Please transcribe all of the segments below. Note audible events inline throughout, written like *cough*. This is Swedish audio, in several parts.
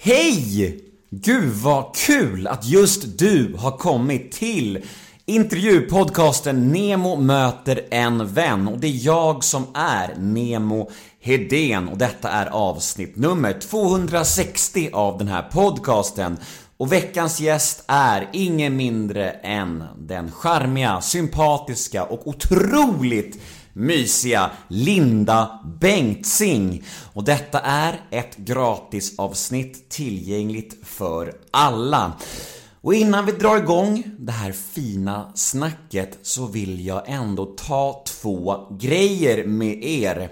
Hej! Gud vad kul att just du har kommit till intervjupodcasten Nemo möter en vän och det är jag som är Nemo Hedén och detta är avsnitt nummer 260 av den här podcasten. Och veckans gäst är ingen mindre än den charmiga, sympatiska och otroligt mysiga Linda Bengtzing. Och detta är ett gratisavsnitt tillgängligt för alla. Och innan vi drar igång det här fina snacket så vill jag ändå ta två grejer med er.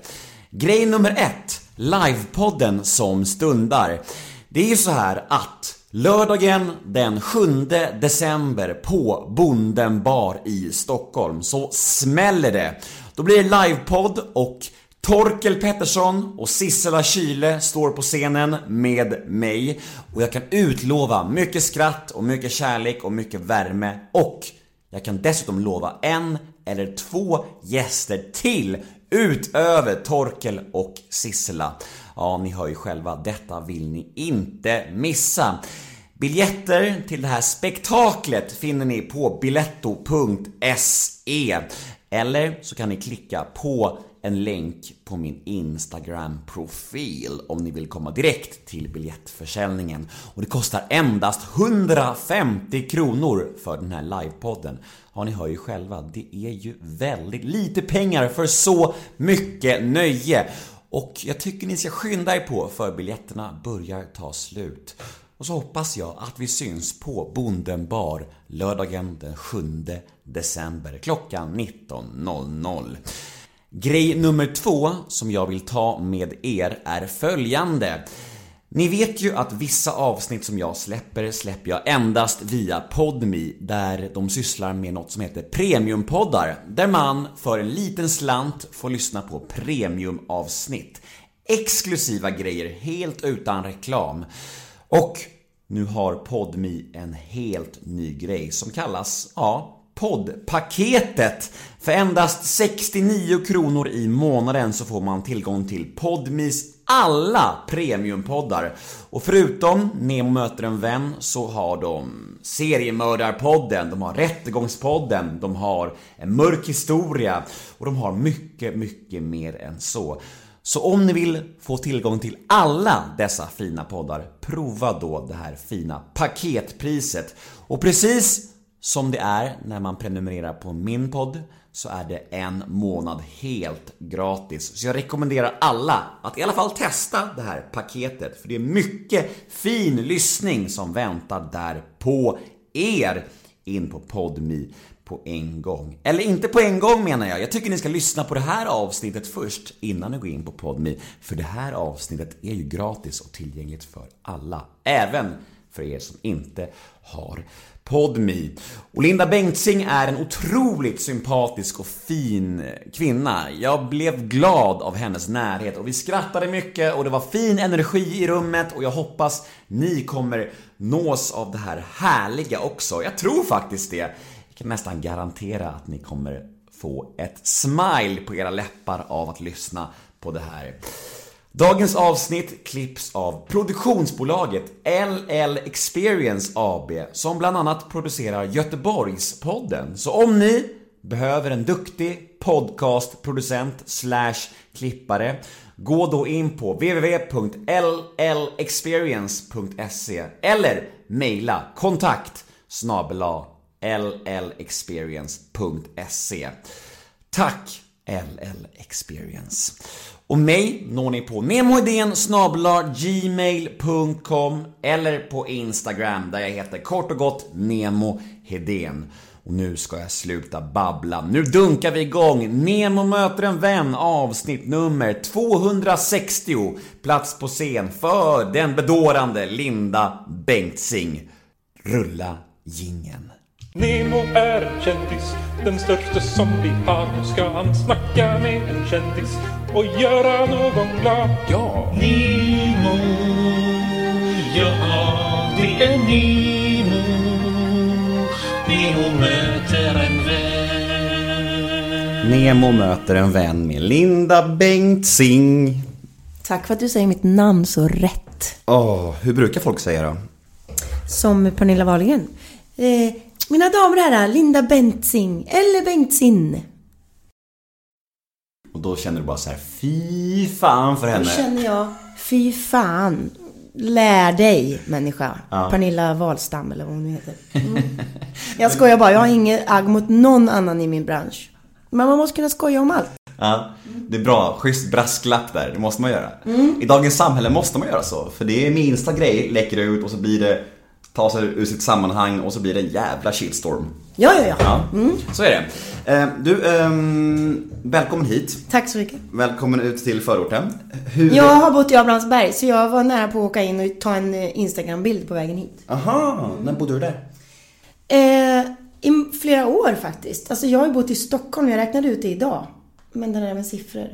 Grej nummer ett, livepodden som stundar. Det är ju så här att Lördagen den 7 december på Bonden bar i Stockholm så smäller det. Då blir det livepodd och Torkel Pettersson och Sissela Kyle står på scenen med mig och jag kan utlova mycket skratt och mycket kärlek och mycket värme och jag kan dessutom lova en eller två gäster till utöver Torkel och Sissela. Ja, ni hör ju själva, detta vill ni inte missa. Biljetter till det här spektaklet finner ni på biletto.se eller så kan ni klicka på en länk på min Instagram-profil om ni vill komma direkt till biljettförsäljningen. Och det kostar endast 150 kronor för den här livepodden. Ja, ni hör ju själva, det är ju väldigt lite pengar för så mycket nöje. Och jag tycker ni ska skynda er på för biljetterna börjar ta slut. Och så hoppas jag att vi syns på Bonden bar lördagen den 7 december klockan 19.00. Grej nummer två som jag vill ta med er är följande. Ni vet ju att vissa avsnitt som jag släpper, släpper jag endast via Podmi där de sysslar med något som heter premiumpoddar där man för en liten slant får lyssna på premiumavsnitt. Exklusiva grejer helt utan reklam. Och nu har PodMe en helt ny grej som kallas, ja, poddpaketet. För endast 69 kronor i månaden så får man tillgång till PodMes alla premiumpoddar. Och förutom Nemo möter en vän så har de Seriemördarpodden, de har Rättegångspodden, de har En mörk historia och de har mycket, mycket mer än så. Så om ni vill få tillgång till alla dessa fina poddar, prova då det här fina paketpriset. Och precis som det är när man prenumererar på min podd så är det en månad helt gratis. Så jag rekommenderar alla att i alla fall testa det här paketet för det är mycket fin lyssning som väntar där på er in på PodMe på en gång. Eller inte på en gång menar jag. Jag tycker ni ska lyssna på det här avsnittet först innan ni går in på PodMe. För det här avsnittet är ju gratis och tillgängligt för alla. Även för er som inte har PodMe. Och Linda Bengtzing är en otroligt sympatisk och fin kvinna. Jag blev glad av hennes närhet och vi skrattade mycket och det var fin energi i rummet och jag hoppas ni kommer nås av det här härliga också. Jag tror faktiskt det. Jag kan nästan garantera att ni kommer få ett smile på era läppar av att lyssna på det här. Dagens avsnitt klipps av produktionsbolaget LL Experience AB som bland annat producerar Göteborgspodden. Så om ni behöver en duktig podcastproducent slash klippare gå då in på www.llexperience.se eller mejla kontakt snabela llexperience.se Tack LL Experience. Och mig når ni på nemoidén gmail.com eller på Instagram där jag heter kort och gott Nemo Hedén. Och nu ska jag sluta babbla. Nu dunkar vi igång! Nemo möter en vän avsnitt nummer 260. Plats på scen för den bedårande Linda Bengtzing. Rulla gingen. Nemo är en kändis, den största som vi har. Nu ska han snacka med en kändis och göra någon glad. Ja! Nemo, ja det är Nemo. Nemo möter en vän. Nemo möter en vän med Linda Bengtzing. Tack för att du säger mitt namn så rätt. Åh, hur brukar folk säga då? Som Pernilla Wahlgren. Eh, mina damer och herrar, Linda Bengtzing, eller Bengtzin. Och då känner du bara så här, fy fan för Då henne. känner jag, fy fan. Lär dig människa. Pernilla Wahlstam eller vad hon heter. Mm. Jag skojar bara, jag har inget agg mot någon annan i min bransch. Men man måste kunna skoja om allt. Ja, det är bra. Schysst brasklapp där. Det måste man göra. Mm. I dagens samhälle måste man göra så. För det är minsta grej läcker ut och så blir det, ta sig ur sitt sammanhang och så blir det en jävla shitstorm. Ja, ja, ja. Ja, så är det. Eh, Du, ehm, välkommen hit. Tack så mycket. Välkommen ut till förorten. Hur... Jag har bott i Abrahamsberg så jag var nära på att åka in och ta en eh, Instagram-bild på vägen hit. Aha, när bodde du där? Eh, I flera år faktiskt. Alltså jag har bott i Stockholm, jag räknade ut det idag. Men det där med siffror.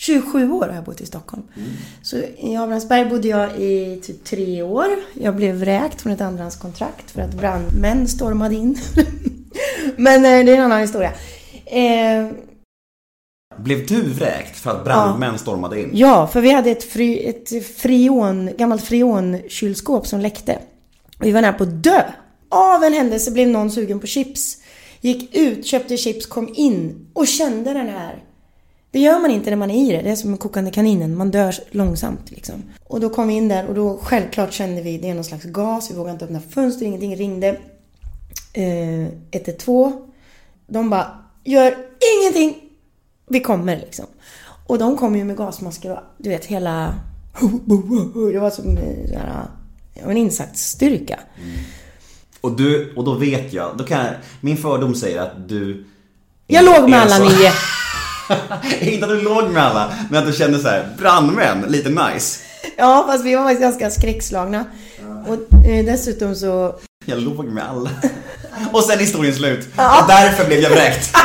27 år har jag bott i Stockholm. Så i Abrahamsberg bodde jag i typ tre år. Jag blev vräkt från ett andrahandskontrakt för att brandmän stormade in. *laughs* Men eh, det är en annan historia. Eh, Blev du vräkt för att brandmän stormade in? Ja, för vi hade ett, fri, ett frion, gammalt frionkylskåp som läckte. Vi var nära på att dö. Av en händelse blev någon sugen på chips. Gick ut, köpte chips, kom in och kände den här. Det gör man inte när man är i det. Det är som en kokande kaninen. Man dör långsamt liksom. Och då kom vi in där och då självklart kände vi det är någon slags gas. Vi vågade inte öppna fönster, ingenting. Ringde eh, 112. De bara, gör ingenting. Vi kommer liksom. Och de kom ju med gasmasker och du vet hela... *laughs* Det var som eh, så här, ja, en insatsstyrka. Och, du, och då vet jag, då kan jag, min fördom säger att du Jag låg med alla så- nio. *laughs* *laughs* Inte att du låg med alla, men att du kände så här, brandmän, lite nice. Ja, fast vi var faktiskt ganska skräckslagna. Och eh, dessutom så... Jag låg med alla. *laughs* Och sen är historien slut. Och därför blev jag vräkt. *laughs*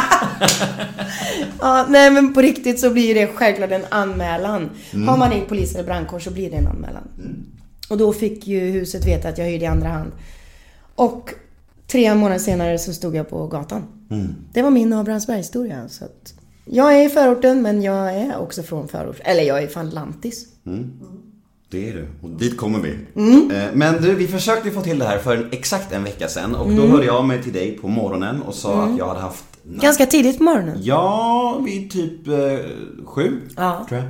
Ja, nej men på riktigt så blir det självklart en anmälan. Har man ringt polis eller brandkår så blir det en anmälan. Och då fick ju huset veta att jag hyrde i andra hand. Och tre månader senare så stod jag på gatan. Det var min Abrahamsberg-historia. Så att jag är i förorten men jag är också från förort. Eller jag är fan lantis. Det är du, och dit kommer vi. Mm. Eh, Men du, vi försökte få till det här för exakt en vecka sedan och Mm. då hörde jag mig till dig på morgonen och sa att jag hade haft Ganska tidigt på morgonen. Ja, vid typ eh, sju, Ja. tror jag.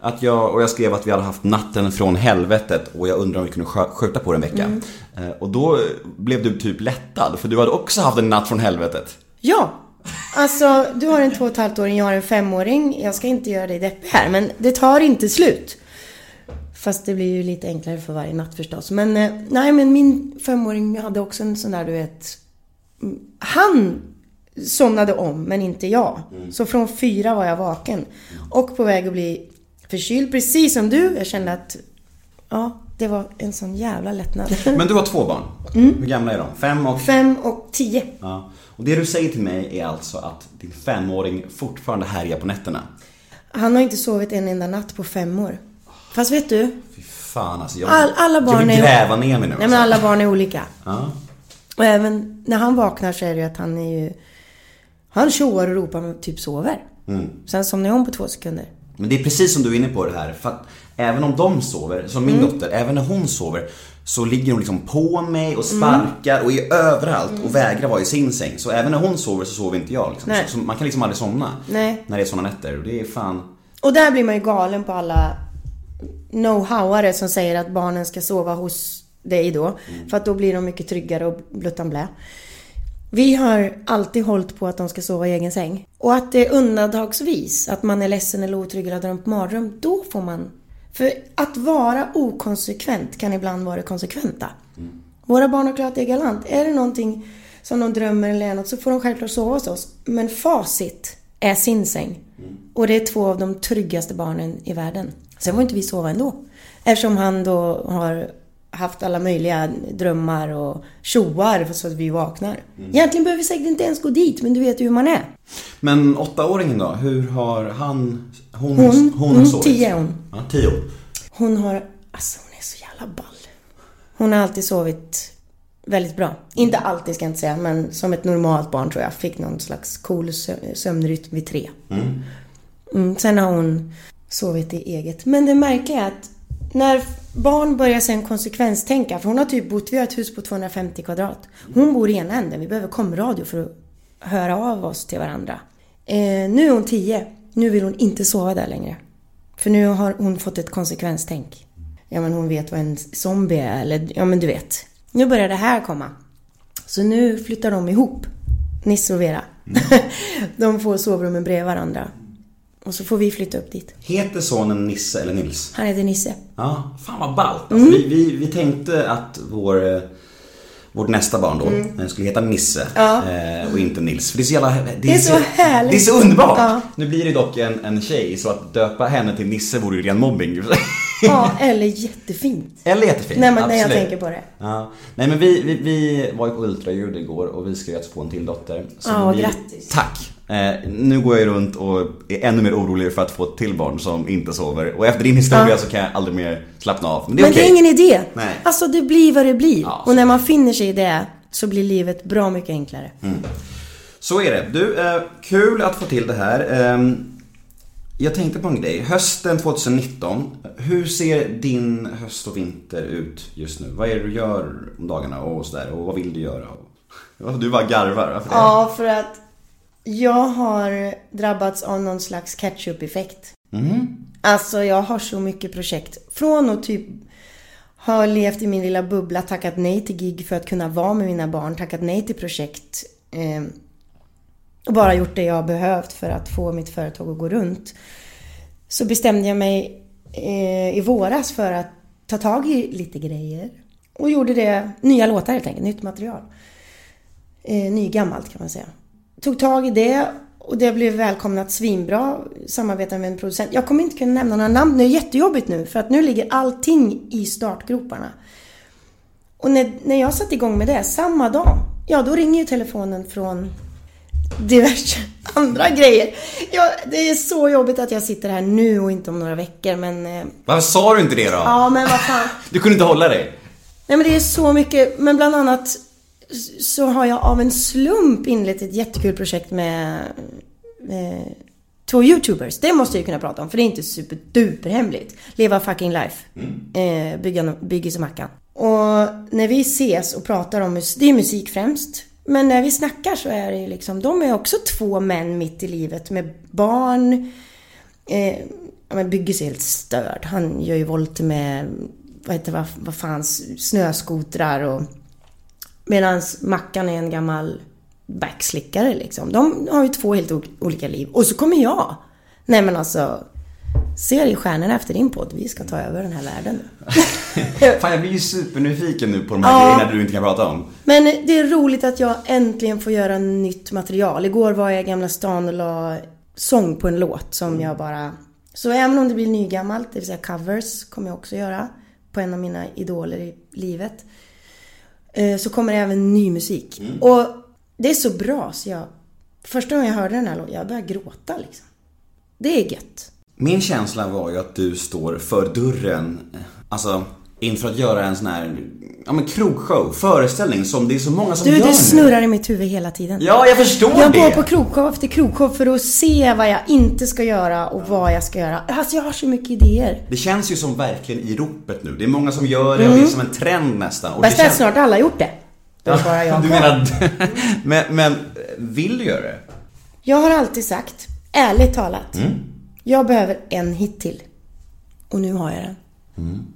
Att jag, och jag skrev att vi hade haft natten från helvetet och jag undrar om vi kunde skjuta på det en vecka. Mm. Eh, och då blev du typ lättad, för du hade också haft en natt från helvetet. Ja! Alltså, du har en två och ett halvt åring, jag har en femåring. Jag ska inte göra dig deppig här, men det tar inte slut. Fast det blir ju lite enklare för varje natt förstås. Men eh, nej, men min femåring hade också en sån där, du vet... mm, Han somnade om, men inte jag. Så från fyra var jag vaken. Och på väg att bli förkyld, precis som du. Jag kände att, ja, det var en sån jävla lättnad. Men du har två barn. Mm. Hur gamla är de? Fem och... Fem och tio. Ja. Och det du säger till mig är alltså att din femåring fortfarande härjar på nätterna. Han har inte sovit en enda natt på fem år. Fast vet du? Fy fan alltså. Jag, All, alla barn jag vill är... gräva ner mig nu Nej alltså. men alla barn är olika. Ja. Och även när han vaknar så är det ju att han är ju... Han tjoar och ropar men typ sover. Mm. Sen somnar jag om på två sekunder. Men det är precis som du är inne på det här. För att även om de sover, som Mm. min dotter, även när hon sover så ligger hon liksom på mig och sparkar och är överallt och vägrar vara i sin säng. Så även när hon sover så sover inte jag. Liksom. Så, så man kan liksom aldrig somna. Nej. När det är såna nätter. Och det är fan... Och där blir man ju galen på alla know-howare som säger att barnen ska sova hos dig då. För att då blir de mycket tryggare och bluttan blä. Vi har alltid hållit på att de ska sova i egen säng. Och att det är undantagsvis, att man är ledsen eller otrygg eller har drömt mardröm, då får man... För att vara okonsekvent kan ibland vara det konsekventa. Våra barn har klarat det galant. Är det någonting som de drömmer eller är något så får de självklart sova hos oss. Men facit är sin säng. Och det är två av de tryggaste barnen i världen. Sen får inte vi sova ändå. Eftersom han då har haft alla möjliga drömmar och tjoar så att vi vaknar. Egentligen behöver vi säkert inte ens gå dit, men du vet ju hur man är. Men åttaåringen då? Hur har han... Hon, Hon, hon, sovit? tio hon. Ja, tio. Hon har, alltså hon är så jävla ball. Hon har alltid sovit väldigt bra. Inte alltid ska jag inte säga, men som ett normalt barn tror jag. Fick någon slags cool sö- sömnrytm vid tre. Mm, sen har hon sovit i eget. Men det märkliga är att när barn börjar sen konsekvenstänka, för hon har typ bott, vi har ett hus på 250 kvadrat. Hon bor i ena änden, vi behöver komradio för att höra av oss till varandra. Eh, nu är hon 10, nu vill hon inte sova där längre. För nu har hon fått ett konsekvenstänk. Ja men hon vet vad en zombie är, eller ja men du vet. Nu börjar det här komma. Så nu flyttar de ihop, Nisse och Vera. *laughs* de får sovrummen bredvid varandra. Och så får vi flytta upp dit. Heter sonen Nisse eller Nils? Han heter Nisse. Ja, fan vad ballt. Alltså, vi, vi, vi tänkte att vår, eh, vårt nästa barn då eh, skulle heta Nisse eh, och inte Nils. För det är så jävla... Det är så härligt. Det är så underbart! Ja. Nu blir det dock en, en tjej, så att döpa henne till Nisse vore ju ren mobbing. *laughs* Ja, eller jättefint. Eller jättefint. Nej, men när jag absolut. tänker på det. Ja. Nej men vi, vi, vi var ju på ultraljud igår och vi ska ju alltså få en till dotter. Så Ja, vi, grattis. Tack! Eh, nu går jag runt och är ännu mer orolig för att få ett till barn som inte sover. Och efter din historia Ja. så kan jag aldrig mer slappna av. Men det är Men det okej. är ingen idé. Nej. Alltså det blir vad det blir. Ja, och när man finner sig i det så blir livet bra mycket enklare. Mm. Så är det. Du, eh, kul att få till det här. Eh, jag tänkte på en grej. Hösten 2019. Hur ser din höst och vinter ut just nu? Vad är det du gör om dagarna och sådär? Och vad vill du göra? *laughs* Du bara garvar. Varför det? Ja, för att jag har drabbats av någon slags catch-up-effekt. Mhm. Alltså jag har så mycket projekt. Från att typ ha levt i min lilla bubbla, tackat nej till gig för att kunna vara med mina barn, tackat nej till projekt. Eh, och bara gjort det jag har behövt för att få mitt företag att gå runt. Så bestämde jag mig eh, i våras för att ta tag i lite grejer. Och gjorde det, nya låtar helt enkelt, nytt material. Eh, nygammalt kan man säga. Tog tag i det och det blev välkomnat svinbra. Samarbetade med en producent. Jag kommer inte kunna nämna några namn. Det är jättejobbigt nu för att nu ligger allting i startgroparna. Och när, när jag satte igång med det, samma dag, ja då ringer ju telefonen från diverse *laughs* andra grejer. Ja, det är så jobbigt att jag sitter här nu och inte om några veckor men... eh, Varför sa du inte det då? Ja men vad fan. *laughs* Du kunde inte hålla dig? Nej men det är så mycket, men bland annat så har jag av en slump inlett ett jättekul projekt med, med två YouTubers. Det måste jag ju kunna prata om för det är inte superduperhemligt. Leva fucking life. Eh, bygga, Byggis och Mackan. Och när vi ses och pratar om musik, det är musik främst. Men när vi snackar så är det liksom, de är också två män mitt i livet med barn. Eh, men Byggis är helt störd. Han gör ju volter med, vad heter vad, vad fan, snöskotrar och... Medan Mackan är en gammal backslickare liksom. De har ju två helt olika liv. Och så kommer jag. Nej men alltså. Ser i stjärnorna efter din podd. Vi ska ta över den här världen. *laughs* Fan jag blir ju supernyfiken nu på de här Ja. grejerna du inte kan prata om. Men det är roligt att jag äntligen får göra nytt material. Igår var jag i Gamla stan och la sång på en låt som jag bara... Så även om det blir nygammalt, det vill säga covers, kommer jag också göra på en av mina idoler i livet. Eh, Så kommer det även ny musik. Och det är så bra så jag... Första gången jag hörde den här låten, jag började gråta liksom. Det är gött. Min känsla var ju att du står för dörren, alltså inför att göra en sån här, ja men krogshow, föreställning som det är så många som Du, gör det nu. snurrar i mitt huvud hela tiden. Ja, jag förstår Jag det. går på krogshow efter krogshow för att se vad jag inte ska göra och vad jag ska göra. Alltså jag har så mycket idéer. Det känns ju som verkligen i ropet nu. Det är många som gör det och det är som en trend nästan. Och Mm. Det att snart alla gjort det. Då är bara jag Du menar, *laughs* men, men vill du göra det? Jag har alltid sagt, ärligt talat, Mm. jag behöver en hit till. Och nu har jag den.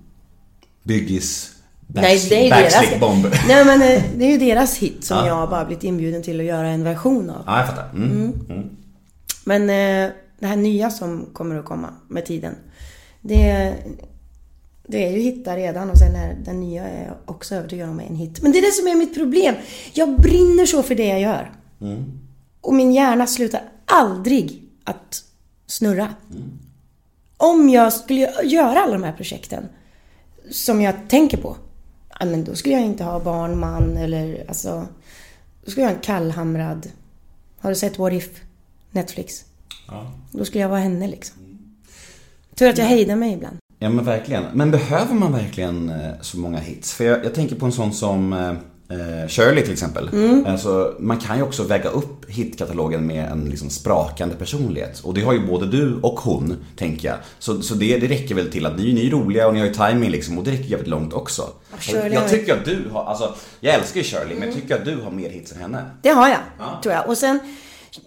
Byggis Nej, det är deras. bomb. Nej men eh, det är ju deras hit som Ja. jag bara blivit inbjuden till att göra en version av. Ja, jag fattar. Mm. Mm. Men eh, det här nya som kommer att komma med tiden. Det, det är ju hittar redan och sen är den nya är jag också övertygad om är en hit. Men det är det som är mitt problem. Jag brinner så för det jag gör. Och min hjärna slutar aldrig att snurra. Om jag skulle göra alla de här projekten som jag tänker på. Men då skulle jag inte ha barn, man eller alltså... Då skulle jag ha en kallhamrad... Har du sett What If? Netflix. Ja. Då skulle jag vara henne liksom. Tur att jag hejdar mig ibland. Ja men verkligen. Men behöver man verkligen eh, så många hits? För jag, jag tänker på en sån som, eh, Shirley till exempel. Mm. Alltså, man kan ju också väga upp hitkatalogen med en liksom sprakande personlighet. Och det har ju både du och hon, tänker jag. Så, så det, det räcker väl till att ni, ni är roliga och ni har ju timing liksom och det räcker jävligt långt också. Shirley jag tycker att du har, alltså jag älskar ju Shirley men jag tycker att du har mer hits än henne. Det har jag, tror jag. Och sen,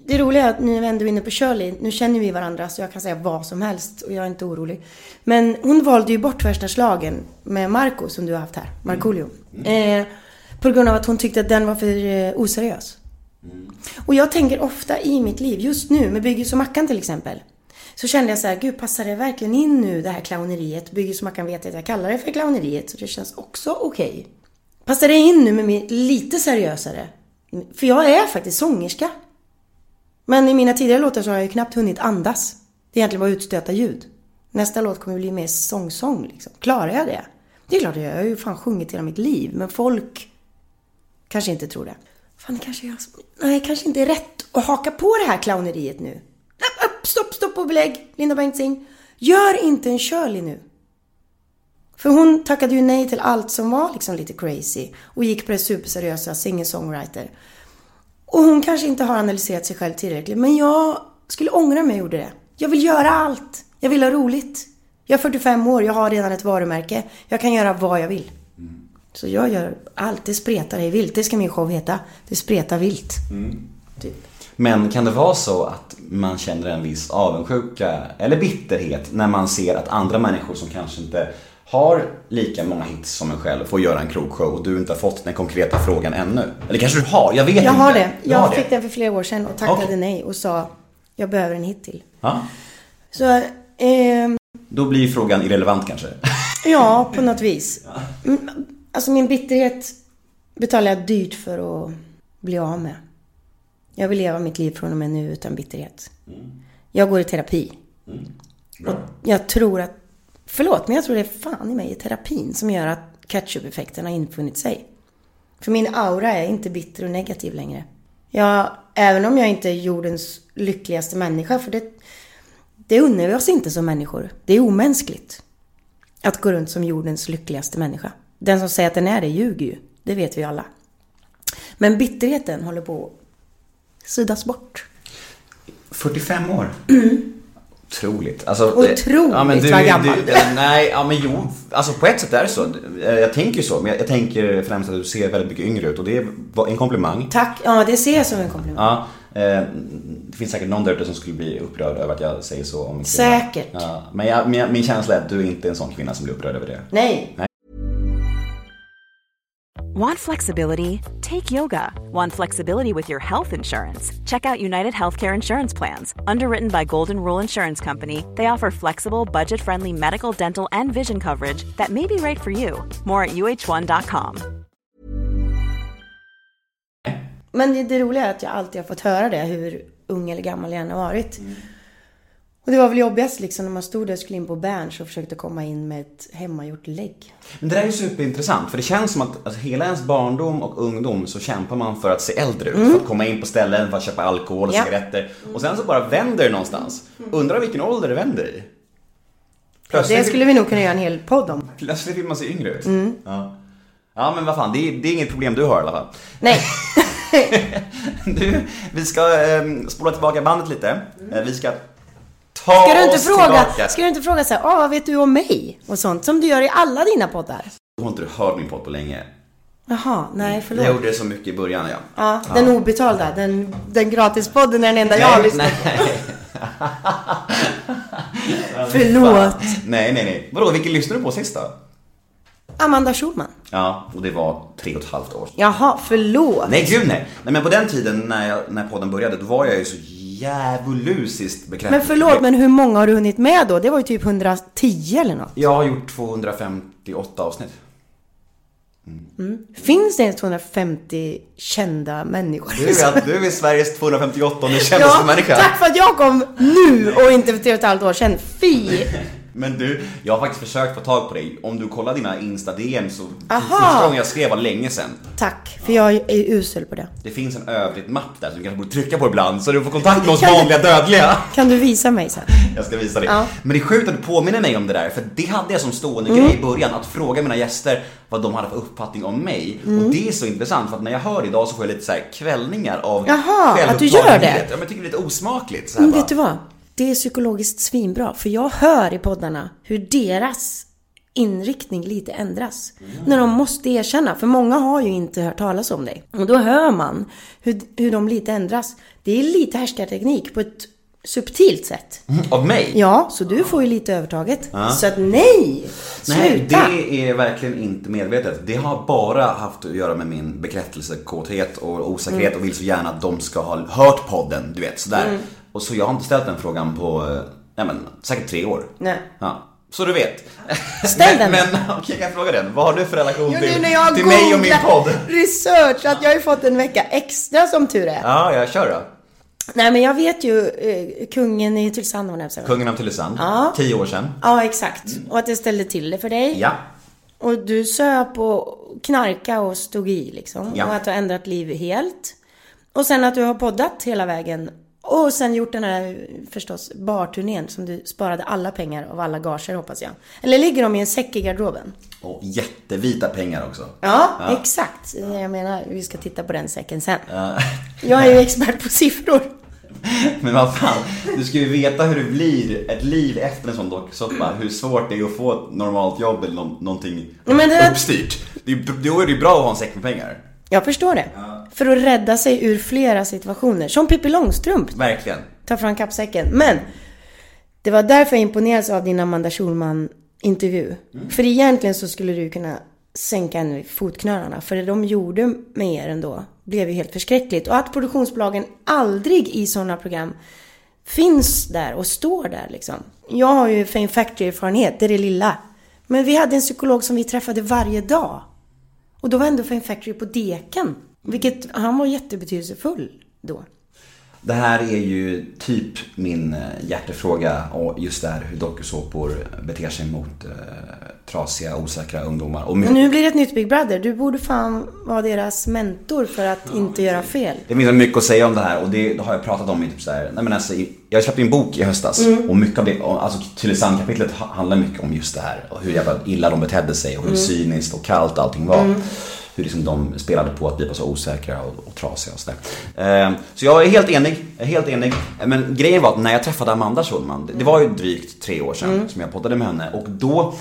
det roliga är att nu är vi ändå inne på Shirley. Nu känner vi varandra så jag kan säga vad som helst och jag är inte orolig. Men hon valde ju bort värsta slagen med Marco som du har haft här, Markoolio. Eh, på grund av att hon tyckte att den var för eh, oseriös. Och jag tänker ofta i mitt liv, just nu med Byggis och Mackan till exempel. Så kände jag så här, gud passar det verkligen in nu det här clowneriet? Byggis och Mackan vet att jag kallar det för clowneriet så det känns också okej. Passar det in nu med min lite seriösare? För jag är faktiskt sångerska. Men i mina tidigare låtar så har jag ju knappt hunnit andas. Det är egentligen bara utstöta ljud. Nästa låt kommer bli mer sång-sång liksom. Klarar jag det? Det är klart jag gör. Jag har ju fan sjungit hela mitt liv. Men folk kanske inte tror det. Fan, det kanske jag... Nej, kanske inte är rätt att haka på det här clowneriet nu. Upp, upp, stopp, stopp och belägg, Linda Bengtzing. Gör inte en Shirley nu. För hon tackade ju nej till allt som var liksom lite crazy och gick på det superseriösa singer-songwriter. Och hon kanske inte har analyserat sig själv tillräckligt, men jag skulle ångra mig jag gjorde det. Jag vill göra allt. Jag vill ha roligt. Jag är 45 år, jag har redan ett varumärke. Jag kan göra vad jag vill. Så jag gör allt. Det spretar i vilt. Det ska min show heta. Det spretar vilt. Typ. Men kan det vara så att man känner en viss avundsjuka eller bitterhet när man ser att andra människor som kanske inte har lika många hits som en själv får göra en krogshow och du inte har fått den konkreta frågan ännu? Eller kanske du har? Jag vet Jag inte. har det. Jag har fick den för flera år sedan och tackade Okej. nej och sa jag behöver en hit till. Ja. Så, ehm, Då blir frågan irrelevant kanske. Ja, på något vis. *laughs* Mm, Alltså min bitterhet betalar jag dyrt för att bli av med. Jag vill leva mitt liv från och med nu utan bitterhet. Jag går i terapi. Och jag tror att, förlåt, men jag tror det är fan i mig i terapin som gör att ketchup-effekten har infunnit sig. För min aura är inte bitter och negativ längre. Jag, även om jag inte är jordens lyckligaste människa, för det, det unnar vi oss inte som människor. Det är omänskligt att gå runt som jordens lyckligaste människa. Den som säger att den är det ljuger ju. Det vet vi alla. Men bitterheten håller på att suddas bort. 45 år. Otroligt. Alltså, Otroligt ja, men du, vad gammal. Du, nej, ja men jo. Alltså på ett sätt är det så. Eh, Jag tänker ju så. Men jag, jag tänker främst att du ser väldigt mycket yngre ut och det är en komplimang. Tack. Ja, det ser jag som en komplimang. Ja, eh, det finns säkert någon där ute som skulle bli upprörd över att jag säger så om en kvinna. Säkert. Ja, men jag, min, min känsla är att du är inte en sån kvinna som blir upprörd över det. Nej. Want flexibility? Take yoga. Want flexibility with your health insurance? Check out United Healthcare Insurance Plans. Underwritten by Golden Rule Insurance Company, they offer flexible, budget friendly medical, dental, and vision coverage that may be right for you. More at uh1.com. Men det, det roliga är att jag alltid har fått höra det, hur ung eller gammal jag än har varit. Mm. Och det var väl jobbigast liksom när man stod där och skulle in på Berns och försökte komma in med ett hemmagjort lägg. Men det där är ju superintressant för det känns som att alltså, hela ens barndom och ungdom så kämpar man för att se äldre ut. För att komma in på ställen, för att köpa alkohol och Ja. cigaretter. Och sen så bara vänder det någonstans. Undrar vilken ålder det vänder i. Det Plötsligt, skulle vi nog kunna göra en hel podd om. plötsligt vill man se yngre ut. Ja. ja men vad fan, det är, det är inget problem du har i alla fall. Nej. *laughs* Du, vi ska eh, spola tillbaka bandet lite. Eh, vi ska ta Ska du inte fråga, tillbaka. ska du inte fråga så här, ah, vad vet du om mig? Och sånt som du gör i alla dina poddar. Du har inte hört min podd på länge. Jaha, nej förlåt. Jag gjorde det så mycket i början ja. Ja, den obetalda, den, den gratispodden är den enda jag har lyssnat på. *laughs* Förlåt. Nej, nej, nej. Vadå, vilken lyssnade du på sist då? Amanda Schulman. Ja, och det var tre och ett halvt år sedan. Jaha, förlåt. Nej, gud nej. Nej, men på den tiden när, jag, när podden började, då var jag ju så djävulusiskt bekräftad. Men förlåt, men hur många har du hunnit med då? Det var ju typ 110 eller något. Jag har gjort 258 avsnitt. Finns det ens 250 kända människor? Du är, du är Sveriges 258 kändaste ja, människa. tack för att jag kom nu och inte för tre och ett halvt år sedan. Fy! Men du, jag har faktiskt försökt få tag på dig. Om du kollar dina Insta-DM så Aha. första gången jag skrev var länge sedan. Tack, för jag är usel på det. Det finns en övrigt-mapp där som du kanske borde trycka på ibland så du får kontakt med oss *laughs* vanliga dödliga. Kan du visa mig sen? Jag ska visa dig. Ja. Men det är sjukt att du påminner mig om det där, för det hade jag som stående Mm. grej i början, att fråga mina gäster vad de hade för uppfattning om mig. Mm. Och det är så intressant, för att när jag hör det idag så får jag lite så här kvällningar av Jaha, att du gör det? Ja, men jag tycker det är lite osmakligt. Så här, bara. vet du vad? Det är psykologiskt svinbra. För jag hör i poddarna hur deras inriktning lite ändras. När de måste erkänna. För många har ju inte hört talas om dig. Och då hör man hur, hur de lite ändras. Det är lite härskarteknik på ett subtilt sätt. Av mig? Ja, så du får ju lite övertaget. Så att nej! Nej, Sluta! det är verkligen inte medvetet. Det har bara haft att göra med min bekräftelsekåthet och osäkerhet och vill så gärna att de ska ha hört podden, du vet sådär. Mm. Och så jag har inte ställt den frågan på, eh, nej men säkert tre år. Nej. Ja. Så du vet. Ställ den Men, men *laughs* okej, jag fråga den? Vad har du för relation Jo, till, jag till mig och min podd? *laughs* research, att jag har ju fått en vecka extra som tur är. Ja, jag kör då. Nej men jag vet ju eh, kungen i Tylösand det Kungen av Tylösand. Ja. Tio år sedan. Ja, exakt. Och att det ställde till det för dig. Ja. Och du söp och knarka och stod i liksom. Ja. Och att du har ändrat liv helt. Och sen att du har poddat hela vägen. Och sen gjort den här förstås barturnén som du sparade alla pengar av alla gager hoppas jag. Eller ligger de i en säck i garderoben? Och jättevita pengar också. Ja, exakt. Jag menar, vi ska titta på den säcken sen. Jag är ju expert på siffror. *laughs* Men vad fan, du ska ju veta hur det blir ett liv efter en sån dokusåpa. Hur svårt det är att få ett normalt jobb eller nå- någonting uppstyrt. Det är, då är det ju bra att ha en säck med pengar. Jag förstår det. För att rädda sig ur flera situationer. Som Pippi Långstrump. Verkligen. Ta fram kappsäcken. Men! Det var därför jag imponerades av din Amanda Schulman intervju. För egentligen så skulle du kunna sänka en fotknölarna. För det de gjorde med er ändå blev ju helt förskräckligt. Och att produktionsbolagen aldrig i sådana program finns där och står där liksom. Jag har ju Fame Factory-erfarenhet, det är det lilla. Men vi hade en psykolog som vi träffade varje dag. Och då var ändå Fame Factory på deken. Vilket, han var jättebetydelsefull då. Det här är ju typ min eh, hjärtefråga och just det här hur dokusåpor beter sig mot eh, trasiga, osäkra ungdomar. Och Men nu blir det ett nytt Big Brother. Du borde fan vara deras mentor för att inte göra fel. Det finns mycket att säga om det här och det har jag pratat om i typ så här, nej men alltså, jag släppte en bok i höstas och mycket av det, alltså Tylösand-kapitlet ha- handlar mycket om just det här och hur jävla illa de betedde sig och hur cyniskt och kallt allting var. Hur liksom de spelade på att vi var så osäkra och, och trasiga och sådär. Eh, så jag är helt enig, helt enig. Men grejen var att när jag träffade Amanda Schulman, det- det var ju drygt tre år sedan som jag poddade med henne och då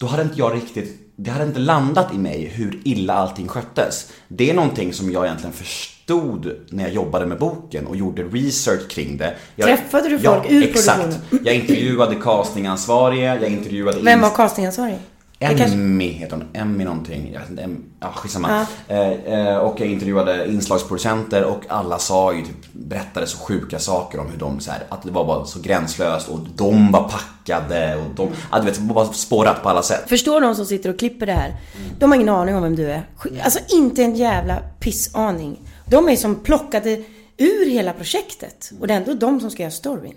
då hade inte jag riktigt, det hade inte landat i mig hur illa allting sköttes. Det är någonting som jag egentligen förstod när jag jobbade med boken och gjorde research kring det. Jag, Träffade du ja, folk ur exakt. produktionen? Jag intervjuade *clears throat* castingansvarige, jag intervjuade... Vem var castingansvarig? Kanske- Emmy heter hon, Emmy någonting, jag vet inte, Em- ja skitsamma. Eh, eh, och jag intervjuade inslagsproducenter och alla sa ju typ, berättade så sjuka saker om hur de så här, att det var bara så gränslöst och de var packade och de, ja, du vet, bara spårat på alla sätt. Förstår de som sitter och klipper det här? De har ingen aning om vem du är. Alltså inte en jävla pissaning. De är som plockade ur hela projektet. Och det är ändå de som ska göra storyn.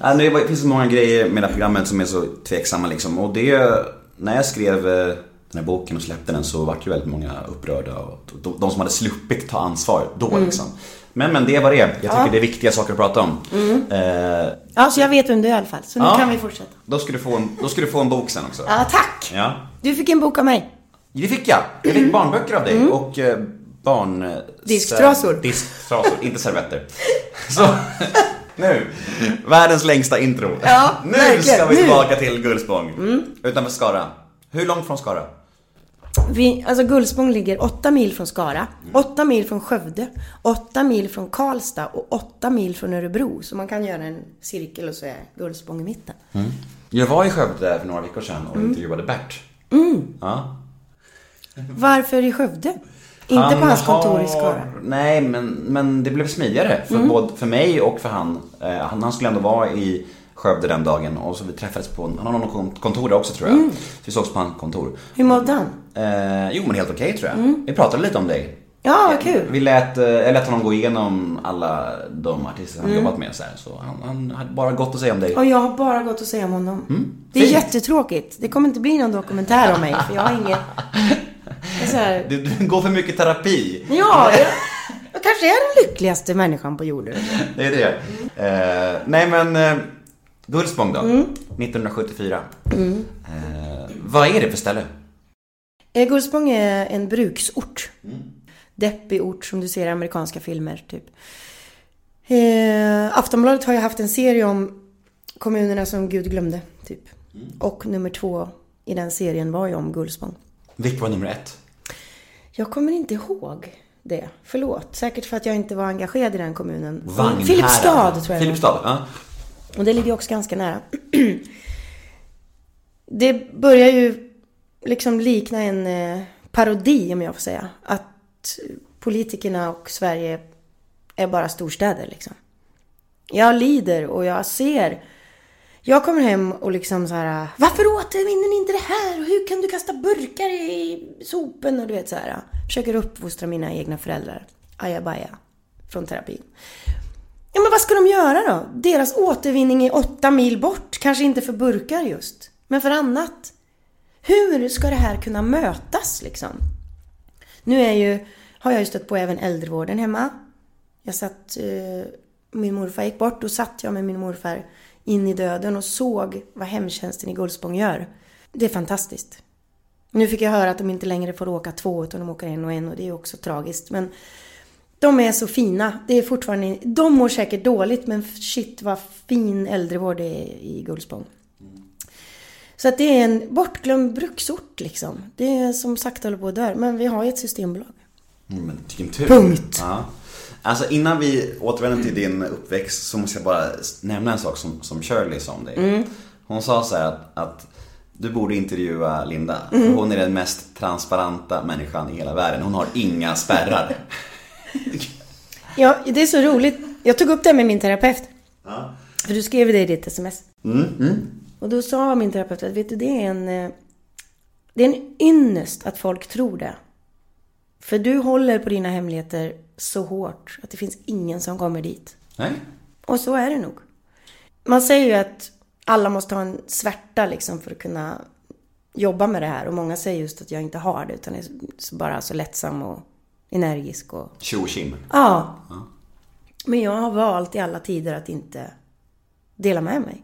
Ja, det var- det finns så många grejer med det här programmet som är så tveksamma liksom. Och det, när jag skrev eh, den här boken och släppte den så var det ju väldigt många upprörda. Och de, de som hade sluppit ta ansvar då liksom. Men, men det var det. Jag tycker det är viktiga saker att prata om. Eh, Ja, så jag vet vem du är i alla fall. Så nu Ja. kan vi fortsätta. då, ska du få en, då ska du få en bok sen också. Ja, tack! Ja. Du fick en bok av mig. Det fick jag. Jag fick barnböcker av dig och eh, barn... Disktrasor. Disktrasor, inte servetter. *laughs* Så, nu. Världens längsta intro. Ja, nu verkligen. ska vi Nu. tillbaka till Gullspång. Utanför Skara. Hur långt från Skara? Vi, alltså Gullspång ligger 8 mil från Skara, 8 mil från Skövde, 8 mil från Karlstad och 8 mil från Örebro. Så man kan göra en cirkel och så är Gullspång i mitten. Jag var i Skövde för några veckor sedan och intervjuade Bert. Ja. Varför i Skövde? Inte på hans kontor i Skara? Nej, men, men det blev smidigare för, både för mig och för han. Eh, han. Han skulle ändå vara i Skövde den dagen och så vi träffades på, han har något kontor där också tror jag. Så vi sågs på hans kontor. Hur mådde han? Eh, jo men helt okej tror jag. Vi pratade lite om dig. Ja, vad kul. Vi lät, eh, jag lät honom gå igenom alla de artister Mm. han jobbat med så, här, så han, han hade bara gott att säga om dig. Och jag har bara gått och säga om honom. Det är Fint. jättetråkigt. Det kommer inte bli någon dokumentär om mig, för jag har inget... *laughs* Här, Du, du går för mycket terapi. ja, jag, jag kanske är den lyckligaste människan på jorden. Det är det. Eh, nej men, eh, Gullspång då? Mm. 1974. Eh, vad är det för ställe? Eh, Gullspång är en bruksort. Deppig ort som du ser i amerikanska filmer, typ. Eh, Aftonbladet har ju haft en serie om kommunerna som Gud glömde, typ. Och nummer två i den serien var ju om Gullspång. Vilket var nummer ett? Jag kommer inte ihåg det. Förlåt. Säkert för att jag inte var engagerad i den kommunen. Vagnhärad. Filipstad tror jag. Filipstad, ja. Och det ligger också ganska nära. *clears throat* det börjar ju liksom likna en eh, parodi om jag får säga. Att politikerna och Sverige är bara storstäder liksom. Jag lider och jag ser. Jag kommer hem och liksom så här. Varför återvinner ni inte det här? Och Hur kan du kasta burkar i sopen? Och du vet så här. Försöker uppfostra mina egna föräldrar. Ajabaja. Från terapin. Ja men vad ska de göra då? Deras återvinning är åtta mil bort. Kanske inte för burkar just. Men för annat. Hur ska det här kunna mötas liksom? Nu är ju, har jag ju stött på även äldrevården hemma. Jag satt, eh, min morfar gick bort. Då satt jag med min morfar in i döden och såg vad hemtjänsten i Gullspång gör. Det är fantastiskt. Nu fick jag höra att de inte längre får åka två utan de åker en och en och det är också tragiskt. Men de är så fina. Det är fortfarande, de mår säkert dåligt men shit vad fin äldrevård det är i Gullspång. Så att det är en bortglömd bruksort liksom. Det är som sagt håller på att dö. Men vi har ju ett systembolag. Mm, Men vilken tur. Punkt. Ja. Alltså innan vi återvänder till din uppväxt så måste jag bara nämna en sak som, som Shirley sa om dig. Mm. Hon sa så här att, att du borde intervjua Linda. Mm. Hon är den mest transparenta människan i hela världen. Hon har inga spärrar. *laughs* Ja, det är så roligt. Jag tog upp det med min terapeut. För du skrev det i ditt sms. Och då sa min terapeut att vet du, det är en... eh, Det är en ynnest att folk tror det. För du håller på dina hemligheter så hårt att det finns ingen som kommer dit. Nej? Och så är det nog. Man säger ju att alla måste ha en svärta liksom för att kunna jobba med det här. Och många säger just att jag inte har det utan är bara så lättsam och energisk och... Tjo och tjim. Ja. Men jag har valt i alla tider att inte dela med mig.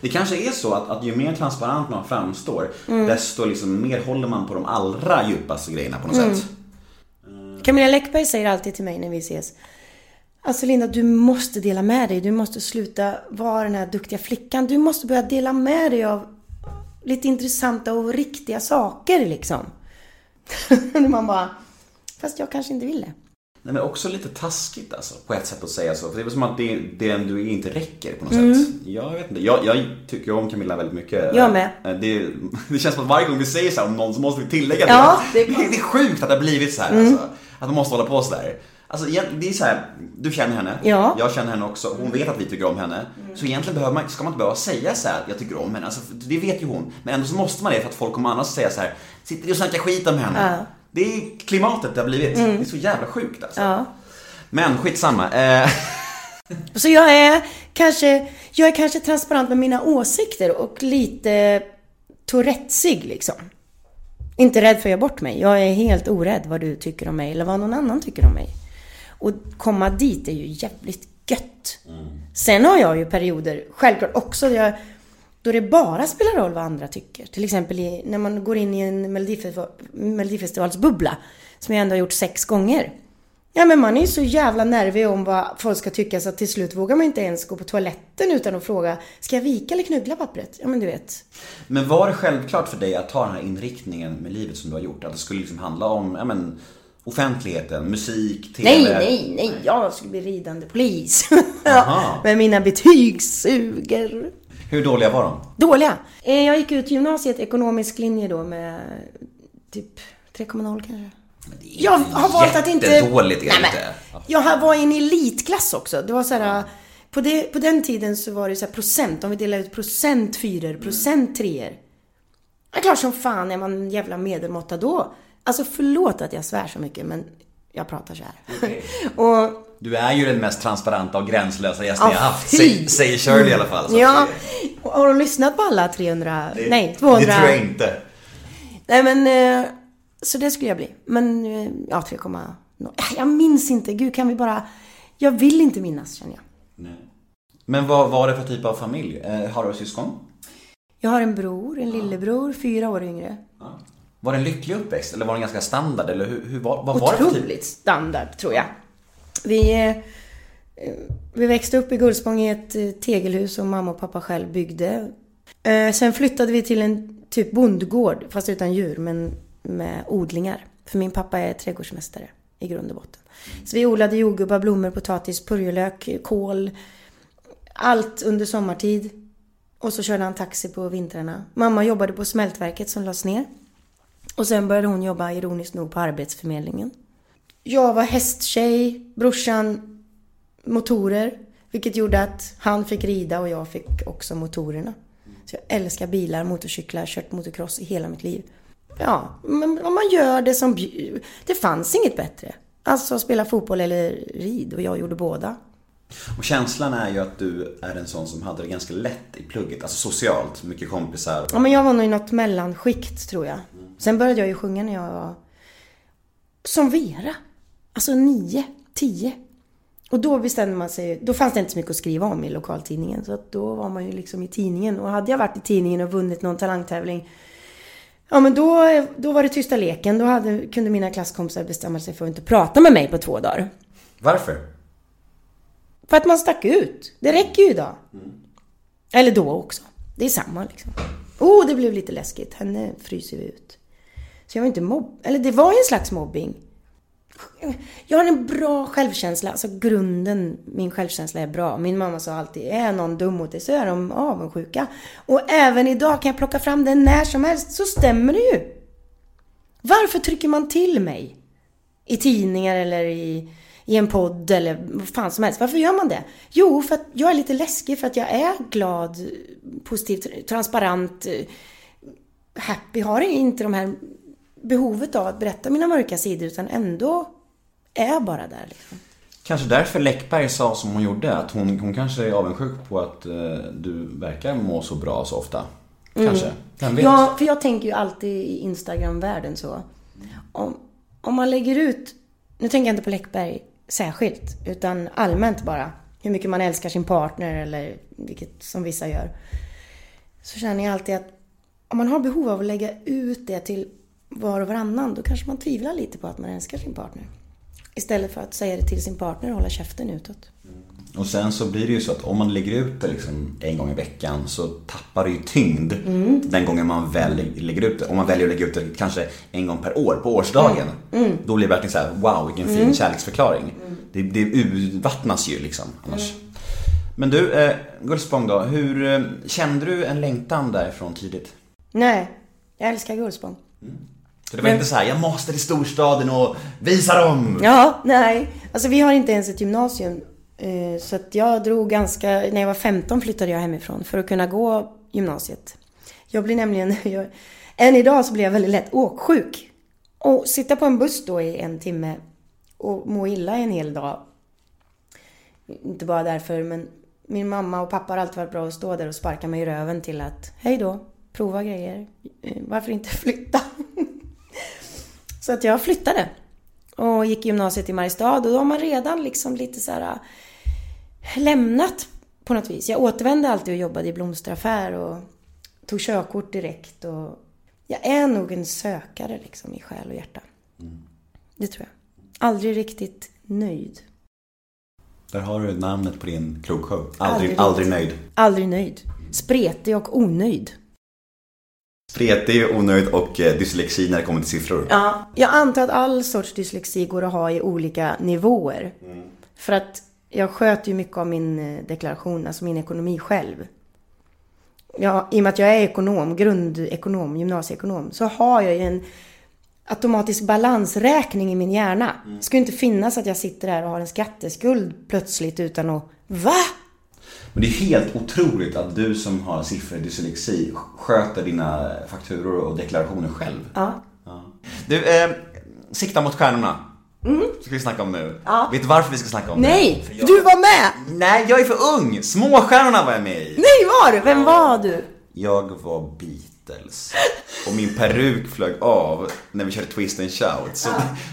Det kanske är så att, att ju mer transparent man framstår, Mm. desto liksom mer håller man på de allra djupaste grejerna på något Mm. sätt. Camilla Läckberg säger alltid till mig när vi ses. Alltså Linda, du måste dela med dig. Du måste sluta vara den här duktiga flickan. Du måste börja dela med dig av lite intressanta och riktiga saker liksom. *laughs* Man bara, fast jag kanske inte vill det. Nej, men också lite taskigt alltså, på ett sätt att säga så. För det är som att det, det du är inte räcker på något sätt. Jag vet inte. Jag, jag tycker om Camilla väldigt mycket. Mm. Jag med. Eh, Det, *laughs* det känns som att varje gång vi säger så om någon så måste vi tillägga det. Ja, det, är, det är sjukt att det har blivit så här alltså. Att man måste hålla på så där. Alltså det är så här, du känner henne, Ja. Mm. jag känner henne också, hon vet att vi tycker om henne. Så egentligen behöver man, ska man inte behöva säga så här, jag tycker om henne, alltså, det vet ju hon. Men ändå så måste man det för att folk kommer annars säga så här, sitter du och snackar skit om henne? Ja. Mm. Det är klimatet det har blivit. Det är så jävla sjukt alltså. Ja. Men skitsamma. Eh, *laughs* Så jag är kanske, jag är kanske transparent med mina åsikter och lite tourettesig liksom. Inte rädd för att göra bort mig. Jag är helt orädd vad du tycker om mig eller vad någon annan tycker om mig. Och komma dit är ju jävligt gött. Sen har jag ju perioder, självklart också, jag, då det bara spelar roll vad andra tycker. Till exempel i, när man går in i en Melodifestival, Melodifestivalsbubbla, som jag ändå har gjort sex gånger. Ja men man är ju så jävla nervig om vad folk ska tycka så att till slut vågar man inte ens gå på toaletten utan att fråga Ska jag vika eller knugla pappret? Ja men du vet. men var det självklart för dig att ta den här inriktningen med livet som du har gjort? Att det skulle liksom handla om, ja men, offentligheten, musik, TV? Nej, nej, nej. Jag skulle bli ridande polis. *laughs* Med mina betygssuger. Hur dåliga var de? Dåliga. Eh, Jag gick ut gymnasiet, ekonomisk linje då med typ 3,0 kanske. Jag har valt att inte... Jättedåligt är det inte. Jag var i en elitklass också. Det var så här... På, det, på den tiden så var det så procent. Om vi delade ut procent fyror, procent treor. Det är klart som fan är man en jävla medelmåtta då. Alltså förlåt att jag svär så mycket men jag pratar så här. *laughs* och Du är ju den mest transparenta och gränslösa gästen Ja, jag haft, säger, säger Shirley i alla fall. så Ja, har du lyssnat på alla 300? det- nej, 200? Det tror jag inte. Nej men, eh, så det skulle jag bli. Men, eh, ja 3,0. Jag minns inte. Gud, kan vi bara... Jag vill inte minnas känner jag. Men vad var det för typ av familj? Eh, har du syskon? Jag har en bror, en lillebror, fyra år yngre. Var det en lycklig uppväxt eller var den ganska standard? Eller hur, hur var, vad var det för typ? Standard, tror jag. Vi, eh, vi växte upp i Gullspång i ett tegelhus som mamma och pappa själv byggde. Eh, Sen flyttade vi till en typ bondgård, fast utan djur, men med odlingar. För min pappa är trädgårdsmästare i grund och botten. Så vi odlade jordgubbar, blommor, potatis, purjolök, kål. Allt under sommartid. Och så körde han taxi på vintrarna. Mamma jobbade på smältverket som lades ner. Och sen började hon jobba ironiskt nog på Arbetsförmedlingen. Jag var hästtjej, brorsan motorer. Vilket gjorde att han fick rida och jag fick också motorerna. Så jag älskar bilar, motorcyklar, kört motocross i hela mitt liv. Ja, men om man gör det som Det fanns inget bättre. Alltså spela fotboll eller rid och jag gjorde båda. Och känslan är ju att du är en sån som hade det ganska lätt i plugget, alltså socialt, mycket kompisar. Ja, men jag var nog i något mellanskikt tror jag. Sen började jag ju sjunga när jag var som Vera. Alltså nio, tio. Och då bestämde man sig, då fanns det inte så mycket att skriva om i lokaltidningen. Så att då var man ju liksom i tidningen. Och hade jag varit i tidningen och vunnit någon talangtävling Ja men då, då var det tysta leken. Då hade, kunde mina klasskompisar bestämma sig för att inte prata med mig på två dagar. Varför? För att man stack ut. Det räcker ju idag. Eller då också. Det är samma liksom. Oh, det blev lite läskigt. Henne fryser vi ut. Så jag var inte mobb... Eller det var ju en slags mobbing. Jag har en bra självkänsla. Alltså grunden, min självkänsla är bra. Min mamma sa alltid, är någon dum mot dig så är de avundsjuka. Och även idag kan jag plocka fram den när som helst, så stämmer det ju. Varför trycker man till mig? I tidningar eller i, i en podd eller vad fan som helst. Varför gör man det? Jo, för att jag är lite läskig för att jag är glad, positiv, transparent, eh, happy. Har inte de här behovet av att berätta mina mörka sidor utan ändå är bara där liksom. Kanske därför Läckberg sa som hon gjorde, att hon, hon kanske är avundsjuk på att eh, du verkar må så bra så ofta. Kanske. Vem vet? Ja, för jag tänker ju alltid i Instagram-världen så. Om, om man lägger ut, nu tänker jag inte på Läckberg särskilt, utan allmänt bara. Hur mycket man älskar sin partner eller vilket som vissa gör. Så känner jag alltid att om man har behov av att lägga ut det till var och varannan, då kanske man tvivlar lite på att man älskar sin partner. Istället för att säga det till sin partner och hålla käften utåt. Och sen så blir det ju så att om man lägger ut det liksom en gång i veckan så tappar det ju tyngd den gången man väl lägger ut det. Om man väljer att lägga ut det kanske en gång per år, på årsdagen. Då blir det verkligen så här: wow vilken fin kärleksförklaring. Det, det urvattnas ju liksom annars. Men du, eh, Gullspång då. Hur, eh, kände du en längtan därifrån tidigt? Nej, jag älskar Gullspång. Så det var inte så här, jag måste till storstaden och visa dem. Ja, nej. Alltså vi har inte ens ett gymnasium. Eh, Så att jag drog ganska, när jag var 15 flyttade jag hemifrån för att kunna gå gymnasiet. Jag blir nämligen, *laughs* jag, än idag så blir jag väldigt lätt åksjuk. Och sitta på en buss då i en timme och må illa en hel dag. Inte bara därför, men min mamma och pappa har alltid varit bra att stå där och sparka mig i röven till att, hej då, prova grejer. Eh, Varför inte flytta? *laughs* Så att jag flyttade. Och gick gymnasiet i Mariestad och då har man redan liksom lite så här äh, lämnat på något vis. Jag återvände alltid och jobbade i blomsteraffär och tog körkort direkt och jag är nog en sökare liksom i själ och hjärta. Det tror jag. Aldrig riktigt nöjd. Där har du namnet på din krogshow. Aldrig Aldrig, aldrig nöjd. Aldrig nöjd. Spretig och onöjd. Spretig, onöjd och eh, dyslexi när det kommer till siffror. Ja, jag antar att all sorts dyslexi går att ha i olika nivåer. För att jag sköter ju mycket av min eh, deklaration, alltså min ekonomi själv. Ja, I och med att jag är ekonom, grundekonom, gymnasieekonom, så har jag ju en automatisk balansräkning i min hjärna. Det ska ju inte finnas att jag sitter här och har en skatteskuld plötsligt utan att VA? Men det är helt otroligt att du som har siffror i dyslexi sköter dina fakturor och deklarationer själv. Ja. Du, eh, sikta mot stjärnorna. Ska vi snacka om nu? Mm. Ja. Vet du varför vi ska snacka om Nej! det? För jag- Du var med! Nej, jag är för ung! Småstjärnorna var jag med i. Nej, var du? Vem var du? Jag var Beatles. Och min peruk flög av när vi körde Twist and Shout. Så,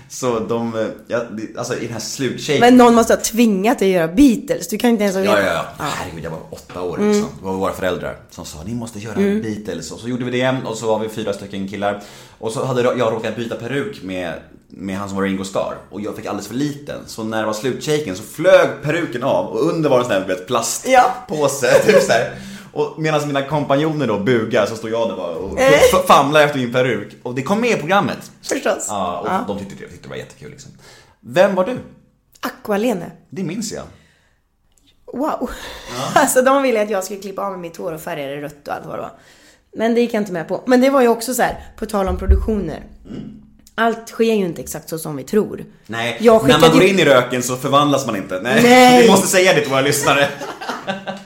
så de, eh, ja, det- alltså i den här slutshaken. Men någon måste ha tvingat dig att göra Beatles. Du kan inte ens ha Ja, ja, ja. Herregud, jag var åtta år Mm. liksom. Det var våra föräldrar som sa ni måste göra Beatles. Och så gjorde vi det och så var vi fyra stycken killar. Och så hade jag råkat byta peruk med, med han som var Ringo Starr. Och jag fick alldeles för liten. Så när det var slutshaken så flög peruken av och under var en sån här plastpåse. *laughs* Typ så här. Och medan mina kompanjoner då bugar så står jag där bara och f- famlar efter min peruk. Och det kom med i programmet. Förstås. Ja, och Ja. de tyckte det, tyckte det var jättekul liksom. Vem var du? Aqualene. Det minns jag. Wow. *laughs* Alltså de ville att jag skulle klippa av mig mitt hår och färga det rött och allt vad det var. Men det gick jag inte med på. Men det var ju också så här, på tal om produktioner. Allt sker ju inte exakt så som vi tror. Nej, när man går in i röken så förvandlas man inte. Nej, Nej. vi måste säga det till våra lyssnare. *laughs*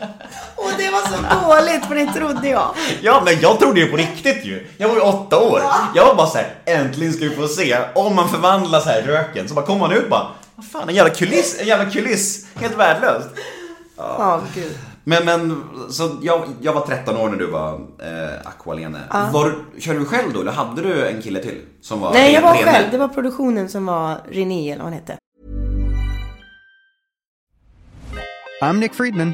Var så dåligt för det trodde jag. Ja, men jag trodde ju på riktigt ju. Jag var ju åtta år. Jag var bara så här, äntligen ska vi få se om man förvandlas här i röken. Så bara kommer man ut bara, vad fan, en jävla kuliss, en jävla kuliss. Helt värdelöst. Ja, gud. Men, men, så jag, jag var 13 år när du var eh, Aqualene. Var, du- körde du själv då, eller hade du en kille till? Som var Nej, jag var Rene? själv. Det var produktionen som var René eller vad han hette. I'm Nick Friedman.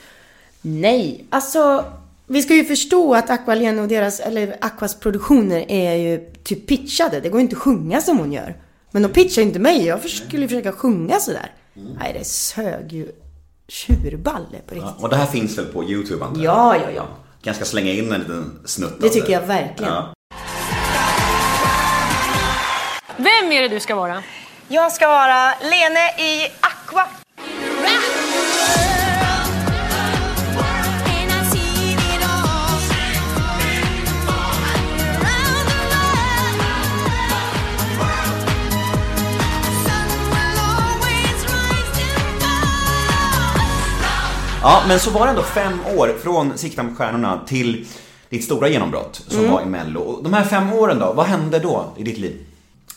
Nej, alltså. Vi ska ju förstå att Aqualene och deras, eller Aquas produktioner är ju typ pitchade. Det går ju inte att sjunga som hon gör. Men de pitchar ju inte mig. Jag skulle försöka sjunga sådär. Nej, det sög ju tjurballe på riktigt. Och det här finns väl på YouTube antar jag? Ja, ja, ja. Kanske ska slänga in en liten snutt Det tycker jag verkligen. Ja. Vem är det du ska vara? Jag ska vara Lene i Aqua. Ja, men så var det ändå fem år från Sikta mot stjärnorna till ditt stora genombrott som Mm. var i Mello. Och de här fem åren då, vad hände då i ditt liv?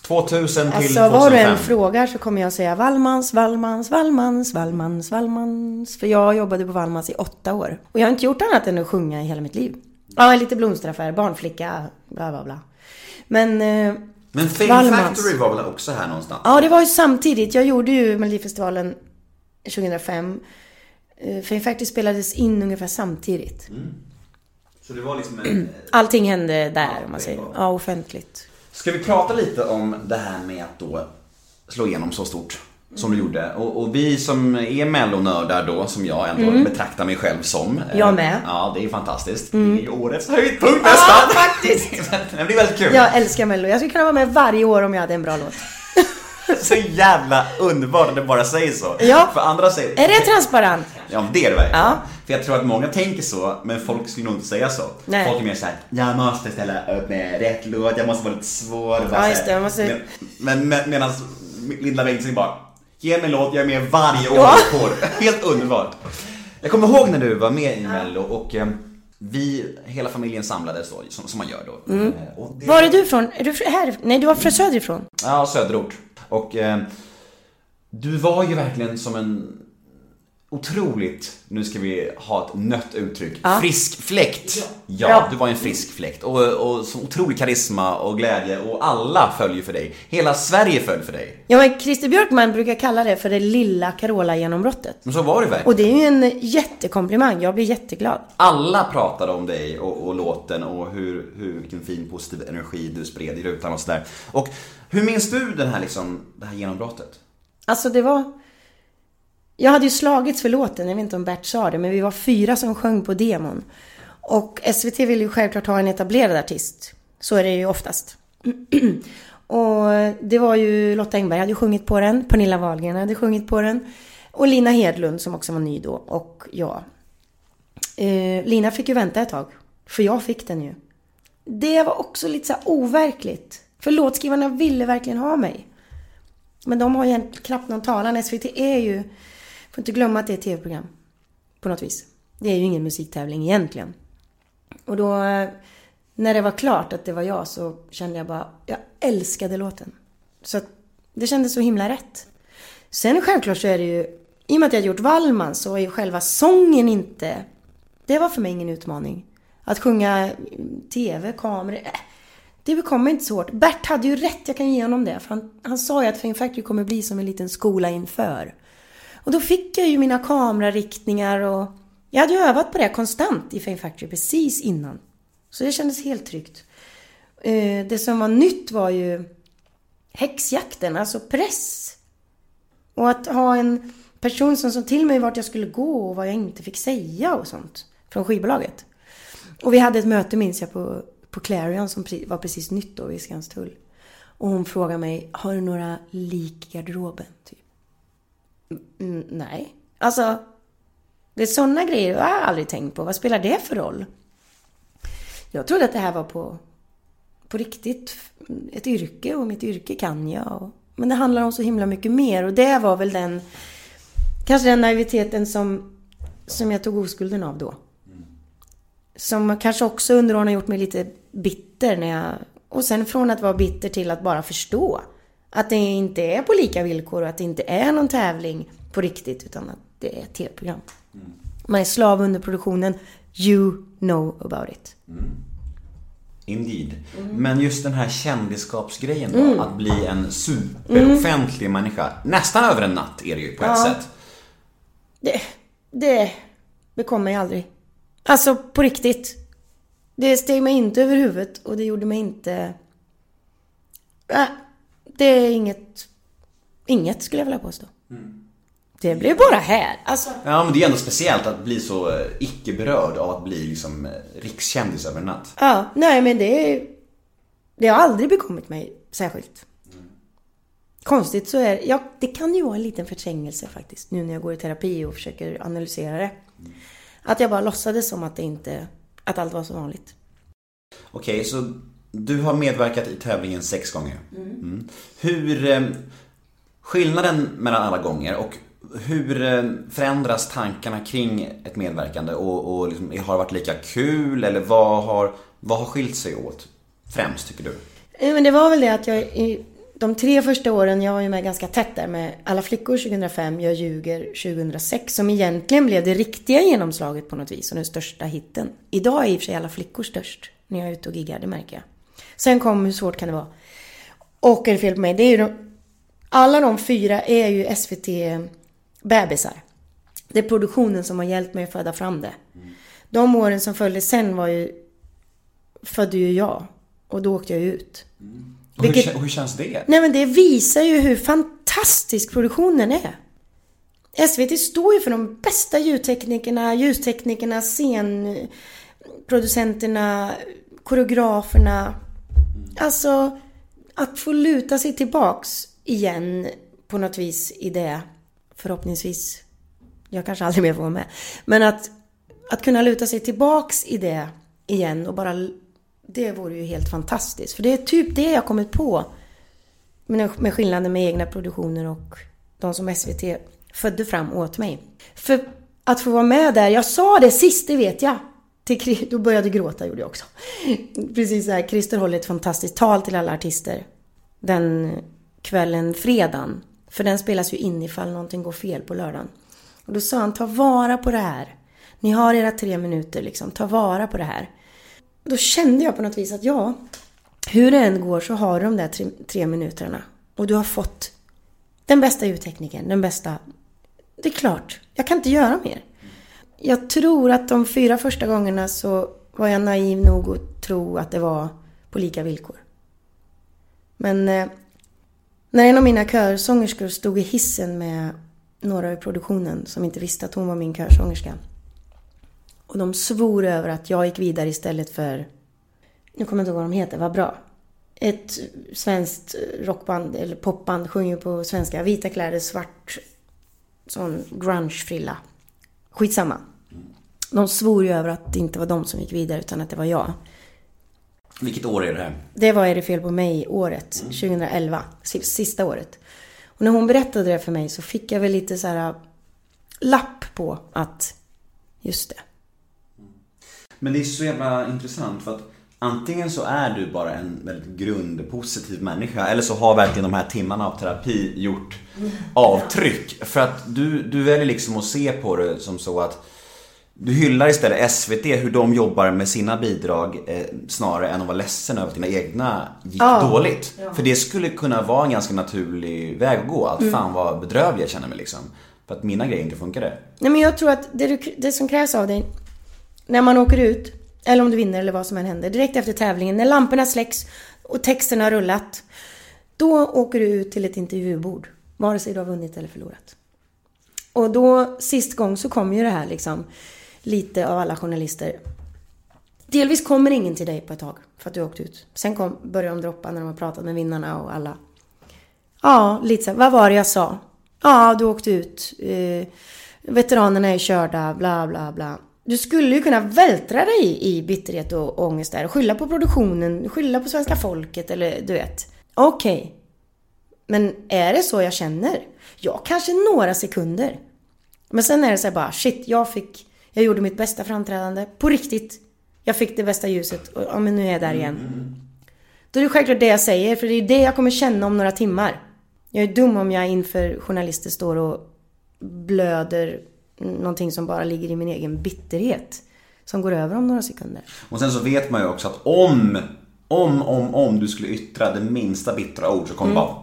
2000 till Alltså 2005? vad du än frågar så kommer jag säga Wallmans, Wallmans, Wallmans, Wallmans, Wallmans. För jag jobbade på Wallmans i åtta år. Och jag har inte gjort annat än att sjunga i hela mitt liv. Ja, lite blomsteraffär, barnflicka, bla bla bla. Men... Eh, Men Fame Wallmans. Factory var väl också här någonstans? Ja, det var ju samtidigt. Jag gjorde ju Melodifestivalen 2005. Eh, Fame Factory spelades in ungefär samtidigt. Så det var liksom en... Allting hände där, om man säger. Ja, offentligt. Ska vi prata lite om det här med att då slå igenom så stort som du gjorde? Och, och vi som är mellonördar då, som jag ändå betraktar mig själv som. eh, Jag med. Ja, det är fantastiskt. Det är ju årets höjdpunkt nästan. Ja, faktiskt. *laughs* det blir väldigt kul. Jag älskar Mello. Jag skulle kunna vara med varje år om jag hade en bra låt. *laughs* Så jävla underbart att det bara säger så. Ja. För andra säger... Är det transparent? Ja, det är det verkligen. Ja. För jag tror att många tänker så, men folk skulle nog inte säga så. Nej. Folk är mer såhär, jag måste ställa upp med rätt låt, jag måste vara lite svår. och bara Ja, just det, jag måste- Men, men, men medan Linda Bengtzing bara, ge mig en låt, jag är med varje år Ja. på. Helt underbart. Jag kommer ihåg när du var med i Mello och eh, vi, hela familjen samlades då, som, som man gör då. Mm. Eh, det- Var är du ifrån? Är du här? Nej, du var från söderifrån. Ja, söderort. Och eh, du var ju verkligen som en otroligt, nu ska vi ha ett nött uttryck, Ja. frisk fläkt. Ja, Ja. du var en frisk fläkt. Och, och så otrolig karisma och glädje och alla följer för dig. Hela Sverige följer för dig. Ja, men Christer Björkman brukar kalla det för det lilla Carola-genombrottet. Men så var det verkligen. Och det är ju en jättekomplimang. Jag blir jätteglad. Alla pratade om dig och, och låten och hur, hur, vilken fin positiv energi du spred i rutan och sådär. Och hur minns du den här liksom, det här genombrottet? Alltså det var... Jag hade ju slagits för låten, jag vet inte om Bert sa det, men vi var fyra som sjöng på demon. Och SVT ville ju självklart ha en etablerad artist. Så är det ju oftast. *clears throat* och det var ju Lotta Engberg hade ju sjungit på den, Pernilla Wahlgren hade sjungit på den. Och Lina Hedlund som också var ny då, och jag. Eh, Lina fick ju vänta ett tag, för jag fick den ju. Det var också lite så overkligt. För låtskrivarna ville verkligen ha mig. Men de har ju knappt någon talan. SVT är ju... Får inte glömma att det är ett tv-program. På något vis. Det är ju ingen musiktävling egentligen. Och då... När det var klart att det var jag så kände jag bara... Jag älskade låten. Så att det kändes så himla rätt. Sen självklart så är det ju... I och med att jag gjort Wallman så är ju själva sången inte... Det var för mig ingen utmaning. Att sjunga tv, kameror... Äh, det kommer inte så hårt. Bert hade ju rätt, jag kan ge honom det. För han, han sa ju att Fame Factory kommer bli som en liten skola inför. Och då fick jag ju mina kamerariktningar och... Jag hade ju övat på det konstant i Fame Factory precis innan. Så det kändes helt tryggt. Eh, det som var nytt var ju häxjakten, alltså press. Och att ha en person som sa till mig vart jag skulle gå och vad jag inte fick säga och sånt. Från skivbolaget. Och vi hade ett möte minns jag på, på Clarion som var precis nytt då vid Skanstull. Och hon frågade mig, har du några lik i garderoben? Typ. Mm, nej. Alltså, det är sådana grejer jag har jag aldrig tänkt på. Vad spelar det för roll? Jag trodde att det här var på, på riktigt ett yrke och mitt yrke kan jag. Och, men det handlar om så himla mycket mer och det var väl den, kanske den naiviteten som, som jag tog oskulden av då. Som kanske också under åren har gjort mig lite bitter när jag... Och sen från att vara bitter till att bara förstå. Att det inte är på lika villkor och att det inte är någon tävling på riktigt utan att det är ett tv-program. Man är slav under produktionen. You know about it. Indeed. Men just den här kändisskapsgrejen då, Mm. att bli en superoffentlig människa. Nästan över en natt är det ju på ett Ja. sätt. Det, det bekom mig aldrig. Alltså på riktigt. Det steg mig inte över huvudet och det gjorde mig inte... Det är inget... Inget skulle jag vilja påstå. Det blev bara här. Alltså, Ja men det är ändå speciellt att bli så eh, icke-berörd av att bli liksom eh, rikskändis över en natt. ja, nej men det... Det har aldrig bekommit mig särskilt. Konstigt så är ja, det kan ju vara en liten förträngelse faktiskt. Nu när jag går i terapi och försöker analysera det. Att jag bara låtsades som att det inte... Att allt var så vanligt. Okej, så du har medverkat i tävlingen sex gånger. Mm. Hur... Eh, skillnaden mellan alla gånger och hur eh, förändras tankarna kring ett medverkande och, och liksom, har det varit lika kul eller vad har, vad har skilt sig åt främst tycker du? Eh, Men det var väl det att jag i de tre första åren, jag var ju med ganska tätt där med Alla flickor 2005, Jag ljuger 2006, som egentligen blev det riktiga genomslaget på något vis och den största hitten. Idag är i och för sig Alla flickor störst, när jag är ute och giggar, det märker jag. Sen kom Hur svårt kan det vara? Och är det fel på mig? Det är ju de, alla de fyra är ju SVT-bebisar. Det är produktionen som har hjälpt mig att föda fram det. De åren som följde sen var ju... Födde ju jag. Och då åkte jag ut. Och hur, Vilket- kä- hur känns det? Nej men det visar ju hur fantastisk produktionen är. SVT står ju för de bästa ljudteknikerna, ljusteknikerna, scenproducenterna, koreograferna. Alltså, att få luta sig tillbaks igen på något vis i det, förhoppningsvis, jag kanske aldrig mer får vara med. Men att, att kunna luta sig tillbaks i det igen och bara, det vore ju helt fantastiskt. För det är typ det jag kommit på med, med skillnaden med egna produktioner och de som SVT födde fram åt mig. För att få vara med där, jag sa det sist, det vet jag. Till, då började jag gråta, gjorde jag också. Precis så här, Christer håller ett fantastiskt tal till alla artister. Den kvällen, fredagen. För den spelas ju in ifall någonting går fel på lördagen. Och då sa han, ta vara på det här. Ni har era tre minuter liksom, ta vara på det här. Då kände jag på något vis att ja, hur det än går så har du de där tre, tre minuterna. Och du har fått den bästa ljudtekniken, den bästa... Det är klart, jag kan inte göra mer. Jag tror att de fyra första gångerna så var jag naiv nog att tro att det var på lika villkor. Men eh, när en av mina körsångerskor stod i hissen med några i produktionen som inte visste att hon var min körsångerska. Och de svor över att jag gick vidare istället för... Nu kommer jag inte ihåg vad de heter, vad bra. Ett svenskt rockband, eller popband, sjunger på svenska. Vita kläder, svart sån grunge-frilla. Skitsamma. De svor ju över att det inte var de som gick vidare utan att det var jag. Vilket år är det här? Det var Är det fel på mig-året, 2011. Sista året. Och när hon berättade det för mig så fick jag väl lite så här lapp på att just det. Men det är så jävla intressant för att antingen så är du bara en väldigt grundpositiv människa eller så har verkligen de här timmarna av terapi gjort avtryck. För att du, du väljer liksom att se på det som så att du hyllar istället SVT, hur de jobbar med sina bidrag eh, snarare än att vara ledsen över att dina egna gick Ja. dåligt. Ja. För det skulle kunna vara en ganska naturlig väg att gå. Att Mm. fan vad bedrövlig jag känner mig liksom. För att mina grejer inte funkade. Nej men jag tror att det, du, det som krävs av dig när man åker ut, eller om du vinner eller vad som än händer, direkt efter tävlingen, när lamporna släcks och texten har rullat. Då åker du ut till ett intervjubord, vare sig du har vunnit eller förlorat. Och då, sist gång så kom ju det här liksom, lite av alla journalister. Delvis kommer ingen till dig på ett tag, för att du har åkt ut. Sen kom, började de droppa när de har pratat med vinnarna och alla. Ja, lite så här, vad var det jag sa? Ja, du åkte ut. Eh, veteranerna är körda, bla bla bla. Du skulle ju kunna vältra dig i, bitterhet och ångest där. och Skylla på produktionen, skylla på svenska folket eller du vet. Okej. Men är det så jag känner? Ja, kanske några sekunder. Men sen är det så här bara, shit, jag fick... Jag gjorde mitt bästa framträdande. På riktigt. Jag fick det bästa ljuset. Och ja, men nu är jag där igen. Då är det självklart det jag säger, för det är det jag kommer känna om några timmar. Jag är dum om jag inför journalister står och blöder någonting som bara ligger i min egen bitterhet. Som går över om några sekunder. Och sen så vet man ju också att om, om, om, om du skulle yttra det minsta bittra ord så kommer Mm. bara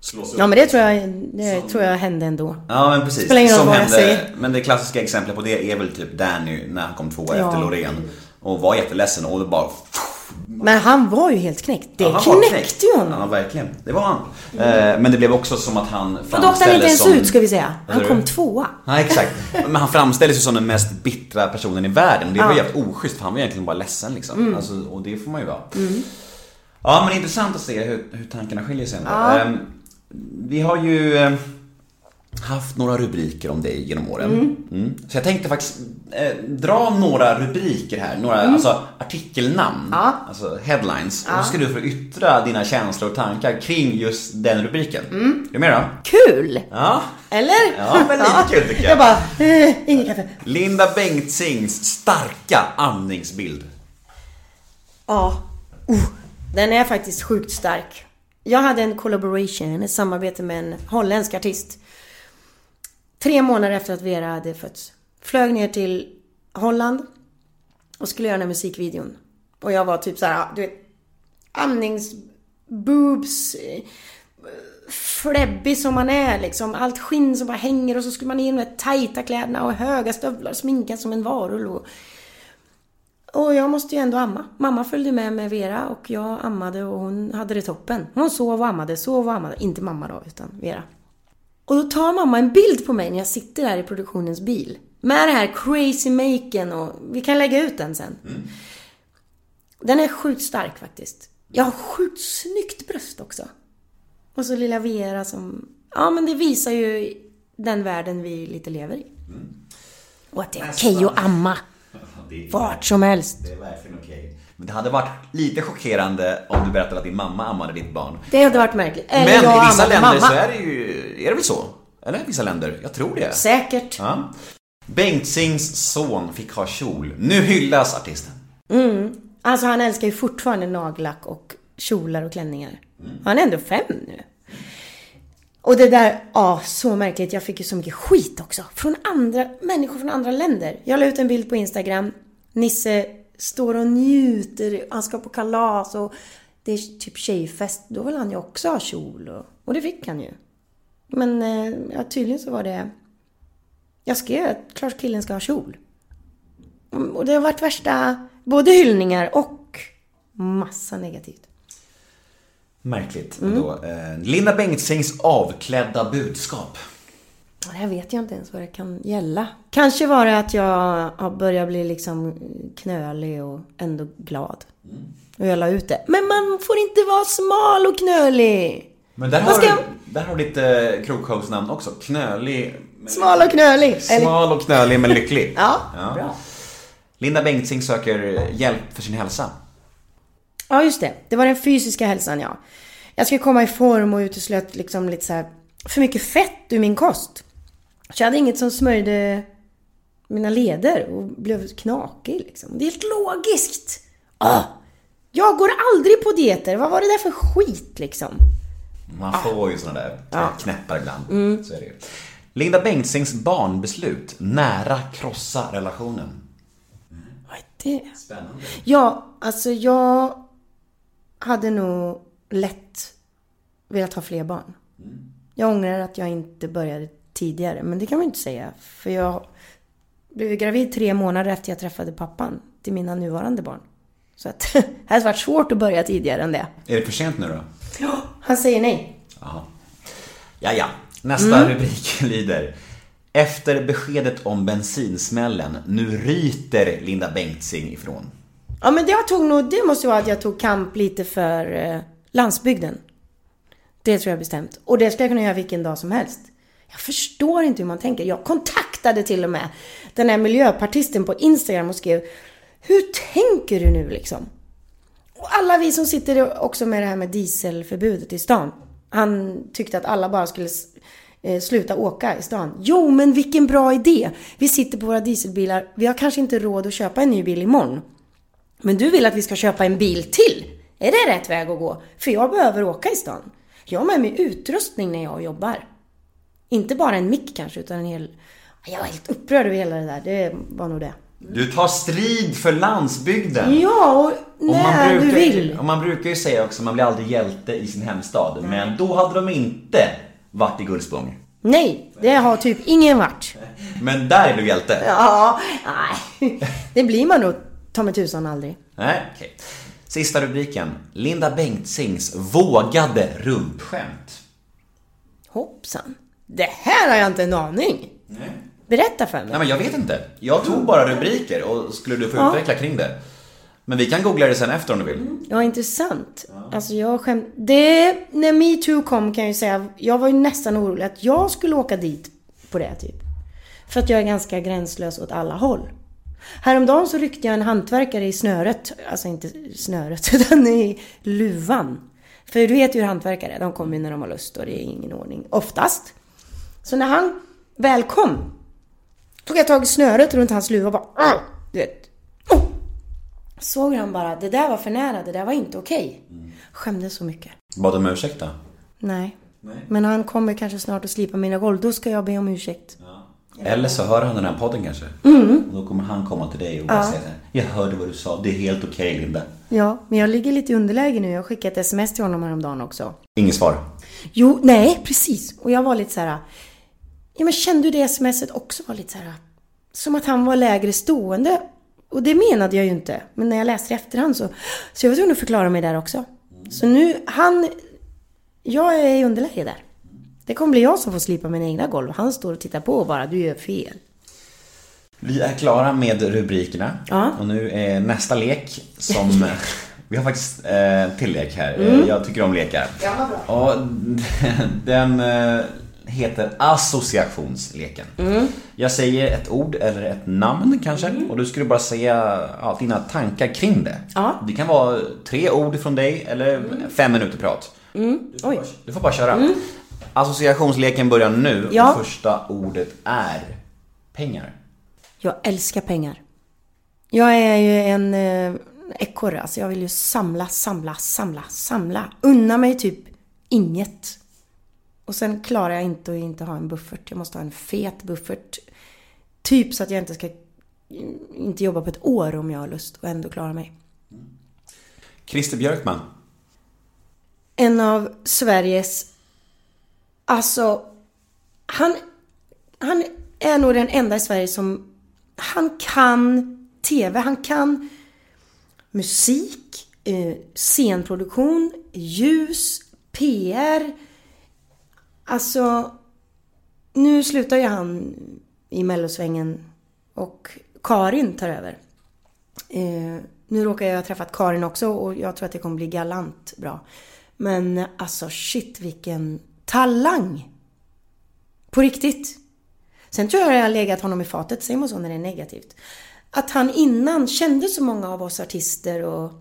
slås upp. Ja men det tror jag, det tror jag hände ändå. Ja men precis. Spelar ingen roll Som vad jag säger. men det klassiska exemplet på det är väl typ Danny när han kom tvåa Ja. efter Loreen. Och var jätteledsen och det bara... Men han var ju helt knäckt. Det Ja, knäckte ju honom. Ja verkligen, det var han. Eh, men det blev också som att han Och då åkte han inte framställdes ens som... ut ska vi säga. Han kom tvåa. Nej exakt. Men han framställdes ju som den mest bittra personen i världen. Det var Ja. jävligt oschysst för han var egentligen bara ledsen liksom. Mm. Alltså, och det får man ju vara. Mm. Ja men intressant att se hur, hur tankarna skiljer sig. Ja. Ehm, vi har ju eh, haft några rubriker om dig genom åren. Mm. Mm. Så jag tänkte faktiskt eh, dra några rubriker här, några Mm. alltså, artikelnamn, Ja. alltså headlines. Ja. Och så ska du få yttra dina känslor och tankar kring just den rubriken. Mm. Är du med då? Kul! Ja. Eller? Ja, men lite kul tycker jag. Jag bara, eh, inget kaffe. Linda Bengtzings starka andningsbild. Ja. Uh, den är faktiskt sjukt stark. Jag hade en collaboration, ett samarbete med en holländsk artist. Tre månader efter att Vera hade fötts. Flög ner till Holland och skulle göra den här musikvideon. Och jag var typ så här, du vet, andnings, boobs, fläbbig som man är liksom. Allt skinn som bara hänger och så skulle man in med tajta kläderna och höga stövlar, sminkad som en varulv. Och, och jag måste ju ändå amma. Mamma följde med med Vera och jag ammade och hon hade det toppen. Hon sov och ammade, sov och ammade. Inte mamma då, utan Vera. Och då tar mamma en bild på mig när jag sitter där i produktionens bil. Med det här crazy maken och vi kan lägga ut den sen. Den är sjukt stark faktiskt. Jag har sjukt snyggt bröst också. Och så lilla Vera som... Ja men det visar ju den världen vi lite lever i. Och att det är okej att amma. Vart som helst. Det är verkligen okej. Men det hade varit lite chockerande om du berättade att din mamma ammade ditt barn. Det hade varit märkligt. Eller Men jag i vissa länder mamma. så är det ju, är det väl så? Eller vissa länder? Jag tror det. Säkert. Ja. Bengtzings son fick ha kjol. Nu hyllas artisten. Mm. Alltså han älskar ju fortfarande nagellack och kjolar och klänningar. Han är ändå fem nu. Och det där, ja, så märkligt. Jag fick ju så mycket skit också. Från andra, människor från andra länder. Jag la ut en bild på Instagram. Nisse står och njuter. Han ska på kalas och det är typ tjejfest. Då vill han ju också ha kjol. Och, och det fick han ju. Men eh, ja, tydligen så var det... Jag skrev att klart killen ska ha kjol. Och det har varit värsta, både hyllningar och massa negativt. Märkligt. Då, eh, Linda Bengtzings avklädda budskap. Det här vet jag inte ens vad det kan gälla. Kanske var det att jag har börjat bli liksom knölig och ändå glad. Och jag la ut det. Men man får inte vara smal och knölig! Men där har, ska du, där har du ditt eh, krogshowsnamn också. Knölig. men- Smal och knölig! Smal och knölig men lycklig. *laughs* ja, Ja. bra. Linda Bengtzing söker hjälp för sin hälsa. Ja, just det. Det var den fysiska hälsan, ja. Jag skulle komma i form och uteslöt liksom lite så här för mycket fett ur min kost. Så jag hade inget som smörjde mina leder och blev knakig liksom. Det är helt logiskt! Ah, jag går aldrig på dieter. Vad var det där för skit liksom? Man får ju såna där Ja. knäppar ibland. Mm. Så är det ju. Linda Bengtzings barnbeslut. Nära krossa relationen. Vad är det? Spännande. Ja, alltså jag hade nog lätt velat ha fler barn. Jag ångrar att jag inte började tidigare, men det kan man inte säga. För jag blev gravid tre månader efter jag träffade pappan till mina nuvarande barn. Så att *laughs* det hade varit svårt att börja tidigare än det. Är det för sent nu då? Han säger nej. Jaha. Ja, ja. Nästa Mm. rubrik *laughs* lyder. Efter beskedet om bensinsmällen, nu ryter Linda Bengtzing ifrån. Ja, men jag tog nog, det måste vara att jag tog kamp lite för eh, landsbygden. Det tror jag bestämt. Och det ska jag kunna göra vilken dag som helst. Jag förstår inte hur man tänker. Jag kontaktade till och med den här miljöpartisten på Instagram och skrev Hur tänker du nu liksom? Och alla vi som sitter också med det här med dieselförbudet i stan. Han tyckte att alla bara skulle eh, sluta åka i stan. Jo, men vilken bra idé! Vi sitter på våra dieselbilar. Vi har kanske inte råd att köpa en ny bil imorgon. Men du vill att vi ska köpa en bil till? Är det rätt väg att gå? För jag behöver åka i stan. Jag har med mig utrustning när jag jobbar. Inte bara en mick kanske, utan en hel... Jag var helt upprörd över hela det där. Det var nog det. Du tar strid för landsbygden. Ja, och när brukar, du vill. Och man brukar ju säga också att man blir aldrig hjälte i sin hemstad. Men då hade de inte varit i Gullspång. Nej, det har typ ingen varit. Men där är du hjälte. Ja, nej. Det blir man nog ta mig tusan aldrig. Nej, okej. Sista rubriken. Linda Bengtzings vågade rumpskämt. Hoppsan. Det här har jag inte en aning. Berätta för mig. Nej men jag vet inte. Jag tog bara rubriker och skulle du få Ja. utveckla kring det. Men vi kan googla det sen efter om du vill. Ja, intressant. Alltså jag skämt... Det... När metoo kom kan jag ju säga, jag var ju nästan orolig att jag skulle åka dit på det typ. För att jag är ganska gränslös åt alla håll. Häromdagen så ryckte jag en hantverkare i snöret, alltså inte snöret, *laughs* utan i luvan. För du vet ju hur hantverkare är, de kommer när de har lust och det är ingen ordning, oftast. Så när han väl kom, tog jag tag i snöret runt hans luva och bara, "Åh!" du vet. Oh! Såg han bara, det där var för nära, det där var inte okej. Skämdes så mycket. Bad om ursäkt då? Nej. Men han kommer kanske snart att slipa mina golv, då ska jag be om ursäkt. Eller så hör han den här podden kanske. Mm. Och då kommer han komma till dig och Ja. säga Jag hörde vad du sa, det är helt okej Linda. Ja, men jag ligger lite i underläge nu. Jag skickade ett sms till honom häromdagen också. Inget svar. Jo, nej, precis. Och jag var lite så här. Ja, men kände du det smset också var lite så här. Som att han var lägre stående. Och det menade jag ju inte. Men när jag läste i efterhand så. Så jag var tvungen att förklara mig där också. Så nu, han. Jag är i underläge där. Det kommer bli jag som får slipa mina egna golv. Han står och tittar på och bara, du gör fel. Vi är klara med rubrikerna. Ja. Och nu är nästa lek som... *laughs* vi har faktiskt eh, till lek här. Eh, Mm. Jag tycker om lekar. Ja, bra. Och *laughs* den eh, heter associationsleken. Mm. Jag säger ett ord eller ett namn kanske och du skulle bara säga ja, dina tankar kring det. Ja. Det kan vara tre ord från dig eller fem minuter prat. Mm. Oj. Du får bara köra. Associationsleken börjar nu Ja. och första ordet är pengar. Jag älskar pengar. Jag är ju en eh, ekorre, alltså jag vill ju samla, samla, samla, samla. Unna mig typ inget. Och sen klarar jag inte att inte ha en buffert. Jag måste ha en fet buffert. Typ så att jag inte ska inte jobba på ett år om jag har lust och ändå klara mig. Christer Björkman. En av Sveriges... Alltså... Han, han är nog den enda i Sverige som... Han kan TV. Han kan musik, eh, scenproduktion, ljus, PR. Alltså... Nu slutar ju han i mellosvängen och Karin tar över. Eh, nu råkar jag ha träffat Karin också och jag tror att det kommer bli galant bra. Men alltså shit vilken talang! På riktigt. Sen tror jag att jag har legat honom i fatet, säger man så när det är negativt. Att han innan kände så många av oss artister och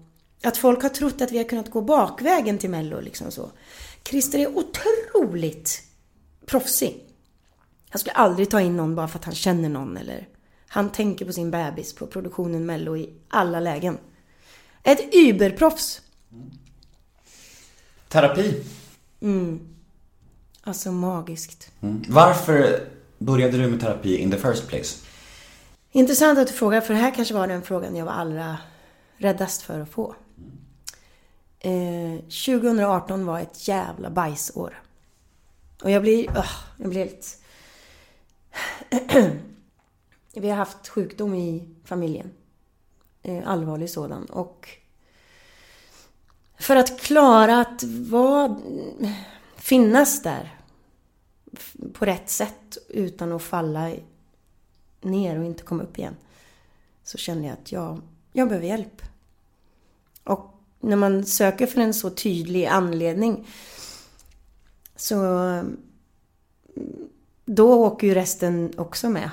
att folk har trott att vi har kunnat gå bakvägen till Mello liksom så. Christer är otroligt proffsig. Han skulle aldrig ta in någon bara för att han känner någon eller han tänker på sin bebis, på produktionen Mello i alla lägen. Ett überproffs. Terapi. Mm. Alltså magiskt. Mm. Varför började du med terapi in the first place? Intressant att du frågar, för det här kanske var den frågan jag var allra räddast för att få. Eh, 2018 var ett jävla bajsår. Och jag blir, oh, jag blir helt... *clears throat* Vi har haft sjukdom i familjen. Eh, allvarlig sådan. Och för att klara att vara, finnas där på rätt sätt utan att falla ner och inte komma upp igen. Så kände jag att jag, jag behöver hjälp. Och när man söker för en så tydlig anledning så mm, då åker ju resten också med.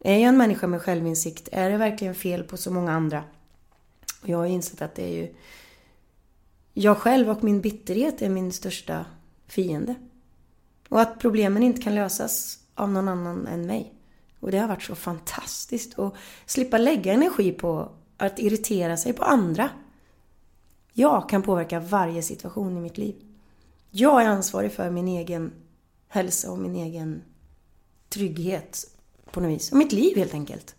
Är jag en människa med självinsikt? Är det verkligen fel på så många andra? Och jag har insett att det är ju jag själv och min bitterhet är min största fiende. Och att problemen inte kan lösas av någon annan än mig. Och det har varit så fantastiskt att slippa lägga energi på att irritera sig på andra. Jag kan påverka varje situation i mitt liv. Jag är ansvarig för min egen hälsa och min egen trygghet på något vis. Och mitt liv helt enkelt.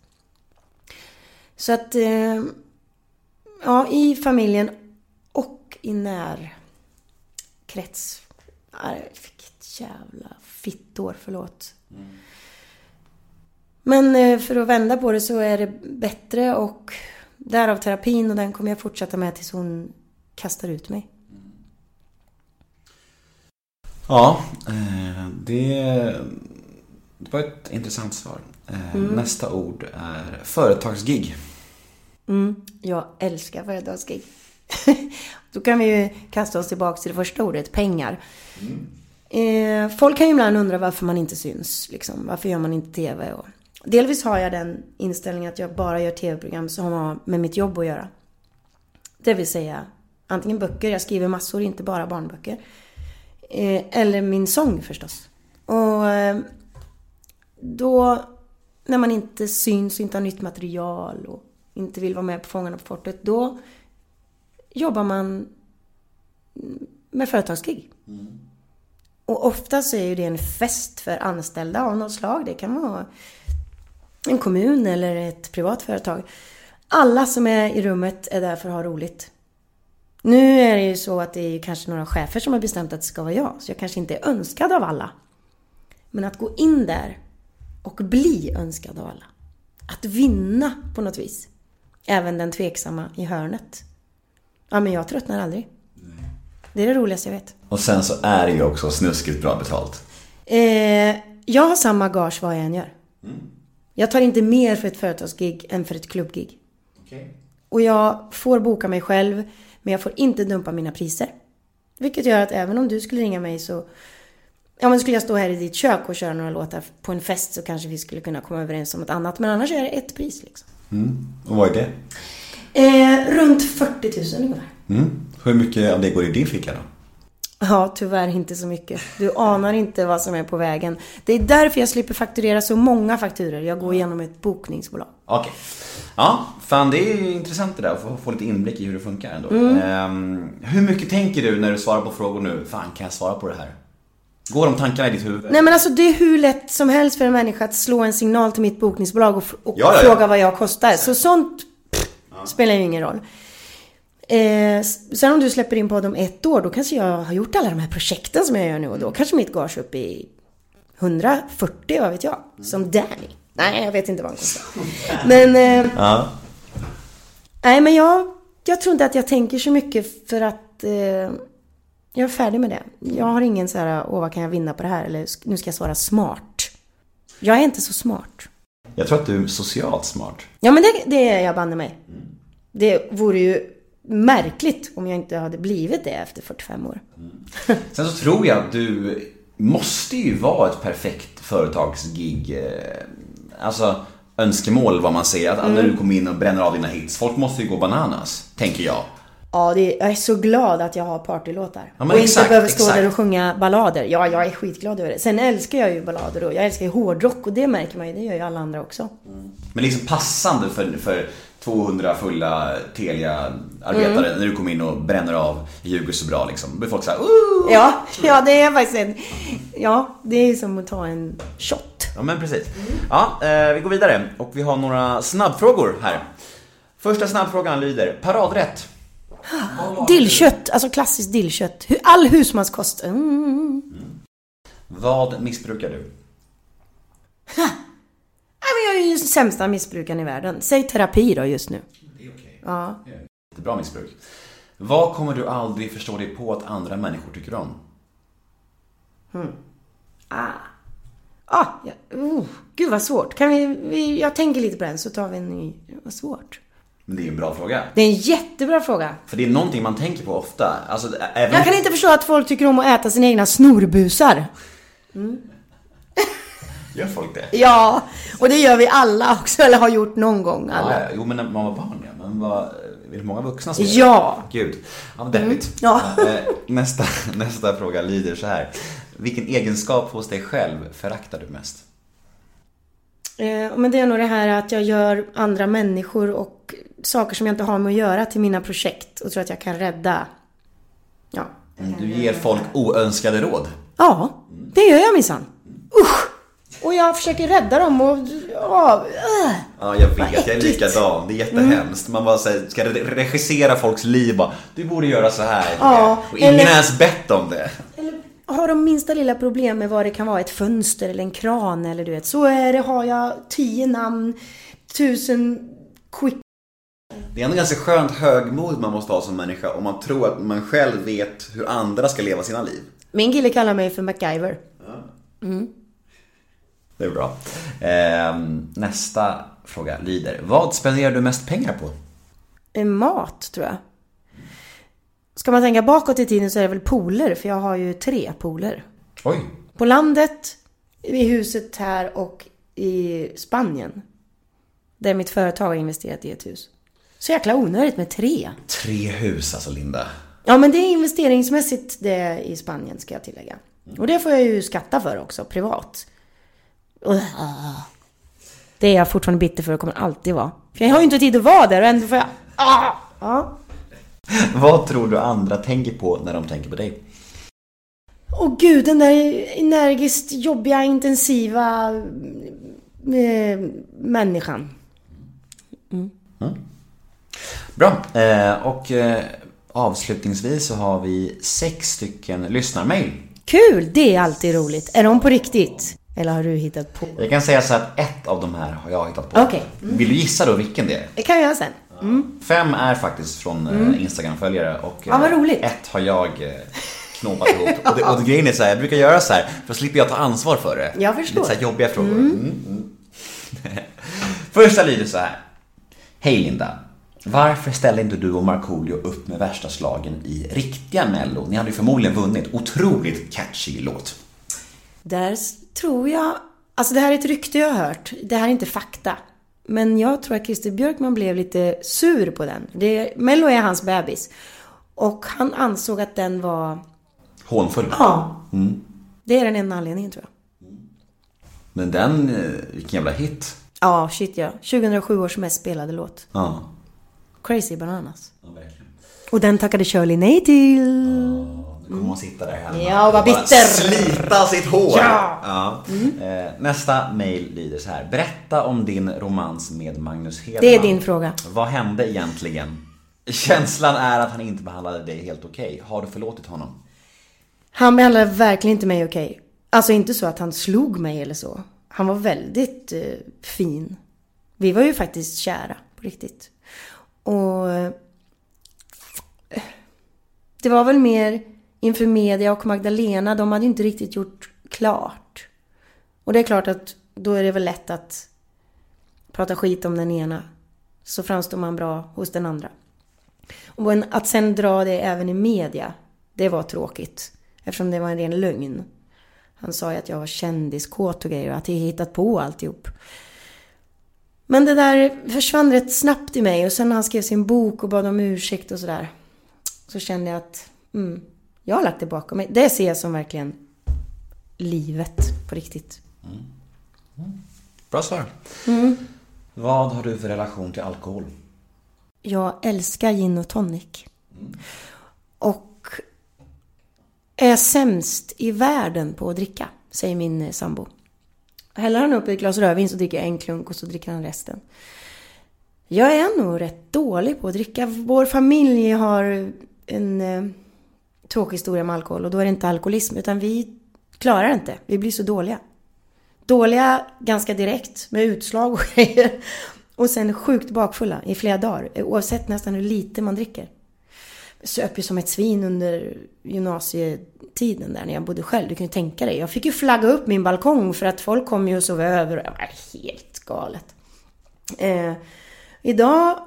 Så att, eh, ja, i familjen och i närkrets. Jävla fittår, förlåt. Mm. Men eh, för att vända på det så är det bättre och därav terapin och den kommer jag fortsätta med tills hon kastar ut mig. Ja, eh, det, det var ett intressant svar. Eh, mm. Nästa ord är företagsgig. Mm, jag älskar företagsgig. *laughs* Då kan vi ju kasta oss tillbaka till det första ordet, pengar. Mm. Eh, folk kan ju ibland undra varför man inte syns. Liksom. Varför gör man inte TV? Och... Delvis har jag den inställningen att jag bara gör TV-program som har med mitt jobb att göra. Det vill säga antingen böcker, jag skriver massor, inte bara barnböcker. Eh, eller min sång förstås. Och eh, då, när man inte syns och inte har nytt material och inte vill vara med på Fångarna på fortet, då jobbar man med företagskrig. Mm. Och ofta så är ju det en fest för anställda av något slag. Det kan vara en kommun eller ett privat företag. Alla som är i rummet är där för att ha roligt. Nu är det ju så att det är kanske några chefer som har bestämt att det ska vara jag, så jag kanske inte är önskad av alla. Men att gå in där och bli önskad av alla. Att vinna på något vis. Även den tveksamma i hörnet. Ja, men jag tröttnar aldrig. Det är det roligaste jag vet. Och sen så är det ju också snuskigt bra betalt. Eh, jag har samma gage vad jag än gör. Mm. Jag tar inte mer för ett företagsgig än för ett klubbgig. Okay. Och jag får boka mig själv, men jag får inte dumpa mina priser. Vilket gör att även om du skulle ringa mig så... Ja men skulle jag stå här i ditt kök och köra några låtar på en fest så kanske vi skulle kunna komma överens om ett annat. Men annars är det ett pris liksom. Mm. Och vad är det? Eh, runt 40 000 ungefär. Mm. Hur mycket av det går i din ficka då? Ja, tyvärr inte så mycket. Du anar inte vad som är på vägen. Det är därför jag slipper fakturera så många fakturer. Jag går igenom ett bokningsbolag. Okej. Okay. Ja, fan det är ju intressant det där att få, få lite inblick i hur det funkar ändå. Mm. Um, hur mycket tänker du när du svarar på frågor nu? Fan, kan jag svara på det här? Går de tankarna i ditt huvud? Nej men alltså det är hur lätt som helst för en människa att slå en signal till mitt bokningsbolag och, och Ja, ja, ja. fråga vad jag kostar. Så sånt pff, spelar ju ingen roll. Eh, sen om du släpper in podd om ett år, då kanske jag har gjort alla de här projekten som jag gör nu och då kanske mitt gage upp i 140, vad vet jag. Som Danny. Nej, jag vet inte vad han kostar. *laughs* Men, eh, Ja. nej men jag, jag tror inte att jag tänker så mycket för att eh, jag är färdig med det. Jag har ingen så här, åh vad kan jag vinna på det här? Eller nu ska jag svara smart. Jag är inte så smart. Jag tror att du är socialt smart. Ja men det, det är jag banne mig. Det vore ju märkligt om jag inte hade blivit det efter 45 år. Sen så tror jag att du måste ju vara ett perfekt företagsgig. eh, Alltså önskemål vad man säger. Att när du kommer in och bränner av dina hits. Folk måste ju gå bananas, tänker jag. Ja, det, jag är så glad att jag har partylåtar. Ja, och inte exakt, behöver stå exakt. där och sjunga ballader. Ja, jag är skitglad över det. Sen älskar jag ju ballader och jag älskar ju hårdrock och det märker man ju. Det gör ju alla andra också. Men liksom passande för, för 200 fulla Telia-arbetare Mm. när du kommer in och bränner av ljuger så bra liksom. Då blir folk såhär Ooh! Ja, ja det är faktiskt en... Ja, det är som att ta en shot. Ja men precis. Ja, eh, vi går vidare och vi har några snabbfrågor här. Första snabbfrågan lyder, paradrätt. Dillkött, alltså klassiskt dillkött. All husmanskost. Mm. Vad missbrukar du? Men jag är ju den sämsta missbrukaren i världen. Säg terapi då just nu. Ja. Bra missbruk. Vad kommer du aldrig förstå dig på att andra människor tycker om? Ah. Ah, ja. oh, gud vad svårt. Kan vi, vi, jag tänker lite på den så tar vi en ny. Vad svårt. Men det är en bra fråga. Det är en jättebra fråga. För det är någonting man tänker på ofta. Alltså, även Jag kan inte förstå att folk tycker om att äta sina egna snorbusar. Gör folk det? Ja, och det gör vi alla också, eller har gjort någon gång alla. Ja, ja, jo men när man var barn ja. Men var, är det många vuxna som gör det? Ja. Gud. Ja, men deppigt. Ja. *laughs* Eh, Nästa, nästa fråga lyder så här. Vilken egenskap hos dig själv föraktar du mest? Eh, men det är nog det här att jag gör andra människor och saker som jag inte har med att göra till mina projekt och tror att jag kan rädda. Ja. Du ger folk oönskade råd. Ja, det gör jag minsann. Usch! Och jag försöker rädda dem och... Ja, äh. Ja, jag vet. Jag är likadan. Det är jättehemskt. Man bara säger, ska re- regissera folks liv bara. Du borde göra så här. Ja, och ingen eller- har ens bett om det. Har de minsta lilla problem med vad det kan vara, ett fönster eller en kran eller du vet, så är det, har jag tio namn, tusen quick... Det är ändå ganska skönt högmod man måste ha som människa om man tror att man själv vet hur andra ska leva sina liv. Min kille kallar mig för MacGyver. Det är bra. Ehm, nästa fråga lyder. Vad spenderar du mest pengar på? Eh, Mat, tror jag. Ska man tänka bakåt i tiden så är det väl pooler, för jag har ju tre pooler. Oj. På landet, i huset här och i Spanien. Där mitt företag har investerat i ett hus. Så jäkla onödigt med tre. Tre hus alltså Linda. Ja, men det är investeringsmässigt det i Spanien ska jag tillägga. Och det får jag ju skatta för också, privat. Det är jag fortfarande bitter för och kommer alltid vara. För jag har ju inte tid att vara där och ändå får jag... Ah! Ja. *laughs* Vad tror du andra tänker på när de tänker på dig? Åh gud, den där energiskt jobbiga, intensiva eh, människan. Bra. Eh, och eh, avslutningsvis så har vi sex stycken lyssnarmail. Kul! Det är alltid roligt. Är de på riktigt? Eller har du hittat på? Jag kan säga så att ett av de här har jag hittat på. Okej. Vill du gissa då vilken det är? Det kan jag göra sen. Mm. Fem är faktiskt från eh, Instagram-följare och roligt. ett har jag eh, knåpat ihop. Och, det, och grejen är så här, jag brukar göra så här för slipper jag ta ansvar för det. Jag förstår. Lite så jobbiga frågor. Mm, mm. *laughs* Första lyder så här. Hej Linda. Varför ställde inte du och Markoolio upp med värsta slagen i riktiga mello? Ni hade ju förmodligen vunnit. Otroligt catchy låt. Där tror jag... Alltså det här är ett rykte jag har hört. Det här är inte fakta. Men jag tror att Christer Björkman blev lite sur på den. Det, Mello är hans bebis. Och han ansåg att den var... Hånfull. Ja. Mm. Det är den enda anledningen tror jag. Men den, eh, vilken jävla hit. Ja, shit ja. 2007 års mest spelade låt. Ja. Crazy Bananas. Och den tackade Shirley nej till. Kommer hon sitta där hemma Ja, och vara bara slita sitt hår. Ja. Ja. Eh, nästa mail lyder så här. Berätta om din romans med Magnus Hedman. Det är din fråga. Vad hände egentligen? Känslan är att han inte behandlade dig helt okej. Har du förlåtit honom? Han behandlade verkligen inte mig okej. Alltså inte så att han slog mig eller så. Han var väldigt eh, fin. Vi var ju faktiskt kära på riktigt. Och eh, det var väl mer inför media och Magdalena. De hade ju inte riktigt gjort klart. Och det är klart att då är det väl lätt att prata skit om den ena. Så framstår man bra hos den andra. Och att sen dra det även i media, det var tråkigt. Eftersom det var en ren lögn. Han sa ju att jag var kändiskåt och grejer och att jag hittat på alltihop. Men det där försvann rätt snabbt i mig och sen när han skrev sin bok och bad om ursäkt och sådär. Så kände jag att, mm, jag har lagt det bakom mig. Det ser jag som verkligen livet på riktigt. Bra svar. Mm. Vad har du för relation till alkohol? Jag älskar gin och tonic. Och är sämst i världen på att dricka, säger min eh, sambo. Häller han upp ett glas rödvin så dricker jag en klunk och så dricker han resten. Jag är nog rätt dålig på att dricka. Vår familj har en eh, tråkig historia med alkohol och då är det inte alkoholism utan vi klarar det inte. Vi blir så dåliga. Dåliga ganska direkt med utslag och *laughs* grejer. Och sen sjukt bakfulla i flera dagar. Oavsett nästan hur lite man dricker. Jag söp ju som ett svin under gymnasietiden där när jag bodde själv. Du kan ju tänka dig. Jag fick ju flagga upp min balkong för att folk kom ju och sov över. och jag var helt galet. Eh, idag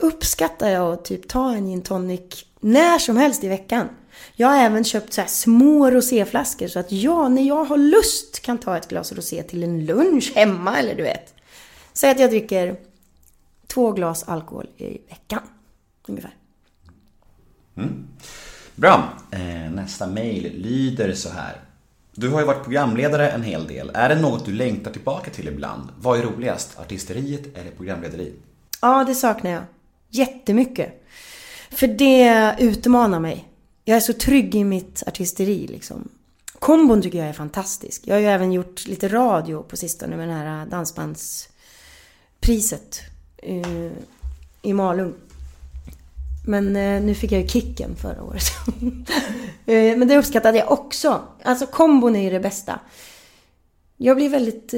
uppskattar jag att typ ta en gin tonic när som helst i veckan. Jag har även köpt så här små roséflaskor så att jag när jag har lust kan ta ett glas rosé till en lunch hemma eller du vet. Säg att jag dricker två glas alkohol i veckan. Ungefär. Bra. Eh, nästa mail lyder så här. Du har ju varit programledare en hel del. Är det något du längtar tillbaka till ibland? Vad är roligast? Artisteriet eller programlederi? Ja, det saknar jag. Jättemycket. För det utmanar mig. Jag är så trygg i mitt artisteri liksom. Kombon tycker jag är fantastisk. Jag har ju även gjort lite radio på sistone med det här dansbandspriset eh, i Malung. Men eh, nu fick jag ju kicken förra året. *laughs* Eh, men det uppskattade jag också. Alltså kombon är ju det bästa. Jag blir väldigt...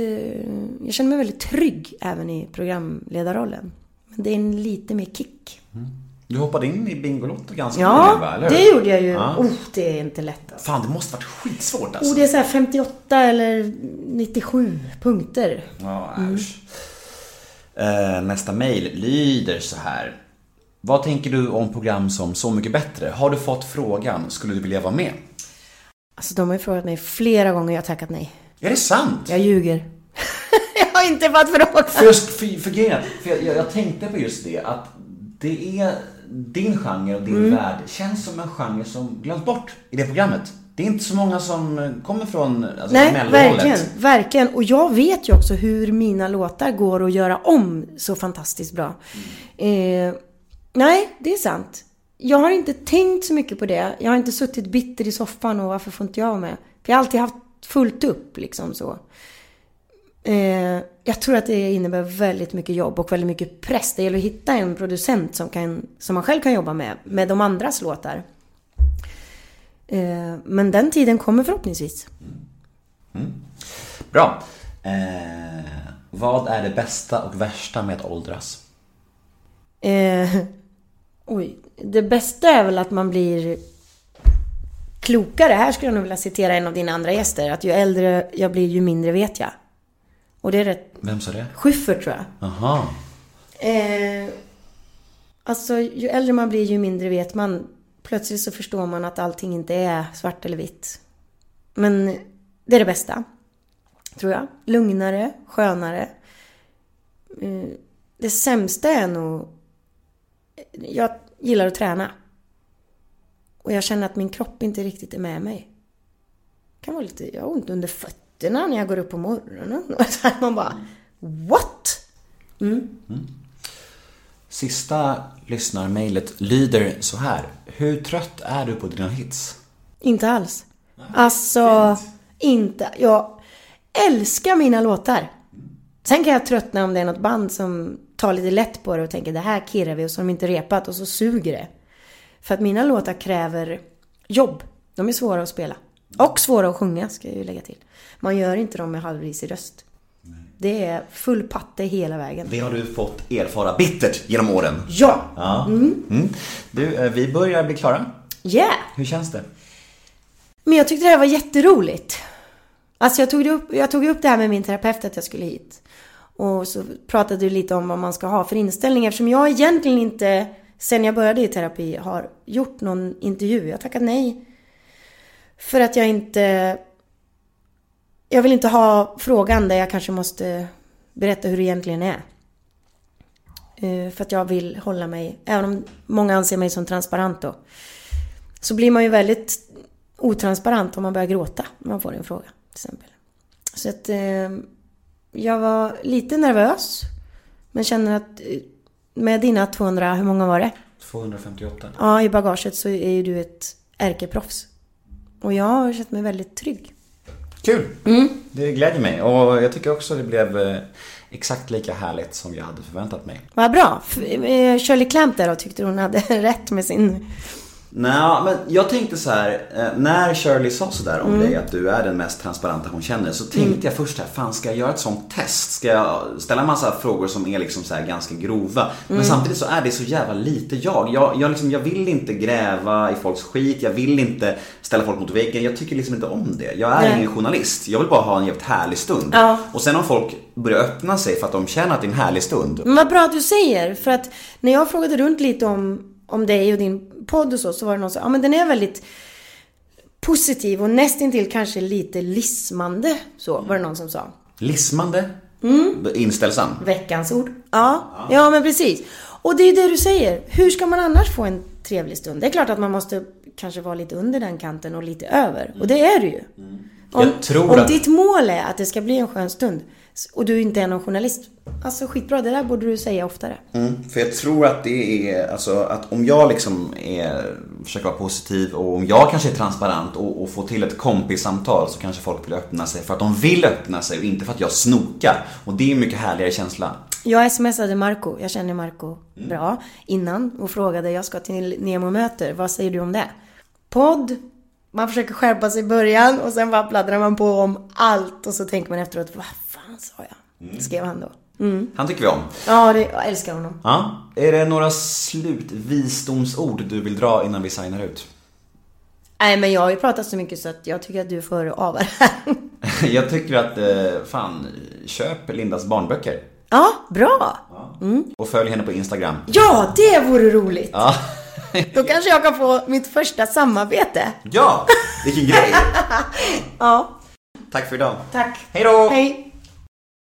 Jag känner mig väldigt trygg även i programledarrollen. Men det är en lite mer kick. Mm. Du hoppade in i Bingolotto ganska Ja, nyligen? Eller hur? det gjorde jag ju. Ja. Oh, det är inte lätt alltså. Fan, det måste varit skitsvårt alltså. Oh, det är så här 58 eller 97 punkter. Ja, äsch. Eh, nästa mail lyder så här. Vad tänker du om program som Så mycket bättre? Har du fått frågan, skulle du vilja vara med? Alltså de har ju frågat mig flera gånger jag har tackat nej. Är det sant? Jag ljuger. *laughs* jag har inte fått frågan. För, för, för, för jag, jag tänkte på just det, att det är din genre och din Mm. värld känns som en genre som glöms bort i det programmet. Det är inte så många som kommer från alltså, Nej, verkligen, verkligen. Och jag vet ju också hur mina låtar går att göra om så fantastiskt bra. Eh, nej, det är sant. Jag har inte tänkt så mycket på det. Jag har inte suttit bitter i soffan och varför får inte jag med? För jag har alltid haft fullt upp liksom så. Jag tror att det innebär väldigt mycket jobb och väldigt mycket press. Det gäller att hitta en producent som, kan, som man själv kan jobba med, med de andras låtar. Eh, men den tiden kommer förhoppningsvis. Bra. Eh, vad är det bästa och värsta med att åldras? Eh, *laughs* oj, det bästa är väl att man blir klokare. Här skulle jag nog vilja citera en av dina andra gäster. Att ju äldre jag blir, ju mindre vet jag. Och det är rätt... Vem sa det? Schyffert tror jag. Aha. Eh, alltså, ju äldre man blir, ju mindre vet man. Plötsligt så förstår man att allting inte är svart eller vitt. Men det är det bästa. Tror jag. Lugnare, skönare. Eh, det sämsta är nog... Jag gillar att träna. Och jag känner att min kropp inte riktigt är med mig. Det kan vara lite... Jag har ont under fötterna när jag går upp på morgonen. *laughs* Man bara... What? Mm. Sista lyssnarmailet lyder så här. Hur trött är du på dina hits? Inte alls. Alltså, inte. Jag älskar mina låtar. Sen kan jag tröttna om det är något band som tar lite lätt på det och tänker det här kirrar vi och så har de inte repat och så suger det. För att mina låtar kräver jobb. De är svåra att spela. Och svåra att sjunga ska jag ju lägga till. Man gör inte dem med halvrisig röst. Det är full patte hela vägen. Det har du fått erfara bittert genom åren. Ja! Ja. Mm. Du, eh, vi börjar bli klara. Yeah! Hur känns det? Men jag tyckte det här var jätteroligt. Alltså jag tog, upp, jag tog upp det här med min terapeut att jag skulle hit. Och så pratade du lite om vad man ska ha för inställning eftersom jag egentligen inte sen jag började i terapi har gjort någon intervju. Jag har tackat nej. För att jag inte... Jag vill inte ha frågan där jag kanske måste berätta hur det egentligen är. Eh, För att jag vill hålla mig, även om många anser mig som transparent då. Så blir man ju väldigt otransparent om man börjar gråta när man får en fråga. Till exempel. Så att eh, jag var lite nervös. Men känner att eh, med dina 200, hur många var det? 258. Ja, i bagaget så är ju du ett ärkeproffs. Och jag har känt mig väldigt trygg. Kul! Mm. Det glädjer mig och jag tycker också det blev eh, exakt lika härligt som jag hade förväntat mig. Vad bra. Eh, Shirley Clamp där då, tyckte hon hade *laughs* rätt med sin... Nej, men jag tänkte så här, eh, när Shirley sa sådär om Mm. dig, att du är den mest transparenta hon känner, så tänkte jag först här, fan ska jag göra ett sånt test? Ska jag ställa en massa frågor som är liksom så här ganska grova? Men Mm. samtidigt så är det så jävla lite jag. Jag, jag, liksom, jag vill inte gräva i folks skit, jag vill inte ställa folk mot väggen, jag tycker liksom inte om det. Jag är Nej. ingen journalist, jag vill bara ha en jävligt härlig stund. Ja. Och sen om folk börjar öppna sig för att de känner att det är en härlig stund, Men vad bra att du säger. För att när jag frågade runt lite om, om dig och din podd och så, så var det någon som sa, ja men den är väldigt positiv och nästintill kanske lite lismande. Så var det någon som sa. lismande, Mm. inställsam. Veckans ord. Ja, ja men precis. Och det är det du säger. Hur ska man annars få en trevlig stund? Det är klart att man måste kanske vara lite under den kanten och lite över. Och det är du ju. Om, Jag tror om att- ditt mål är att det ska bli en skön stund och du inte är någon journalist. Alltså skitbra, det där borde du säga oftare. Mm, för jag tror att det är, alltså att om jag liksom är, försöker vara positiv och om jag kanske är transparent och, och får till ett kompissamtal så kanske folk vill öppna sig för att de vill öppna sig och inte för att jag snokar. Och det är en mycket härligare känsla. Jag smsade Marco, jag känner Marco bra, innan och frågade, jag ska till Nemo-möter, vad säger du om det? Podd, man försöker skärpa sig i början och sen bara pladdrar man på om allt och så tänker man efteråt, vad sa jag? Skrev han då. Mm. Han tycker vi om. Ja, det, jag älskar honom. Ja. Är det några slutvisdomsord du vill dra innan vi signar ut? Nej, men jag har ju pratat så mycket så att jag tycker att du får ava det här. *laughs* Jag tycker att, eh, fan, köp Lindas barnböcker. Ja, bra! Och följ henne på Instagram. Ja, det vore roligt! Ja. Då kanske jag kan få mitt första samarbete. Ja! Vilken grej! *laughs* Ja, Tack för idag. tack. Hej då! Hej!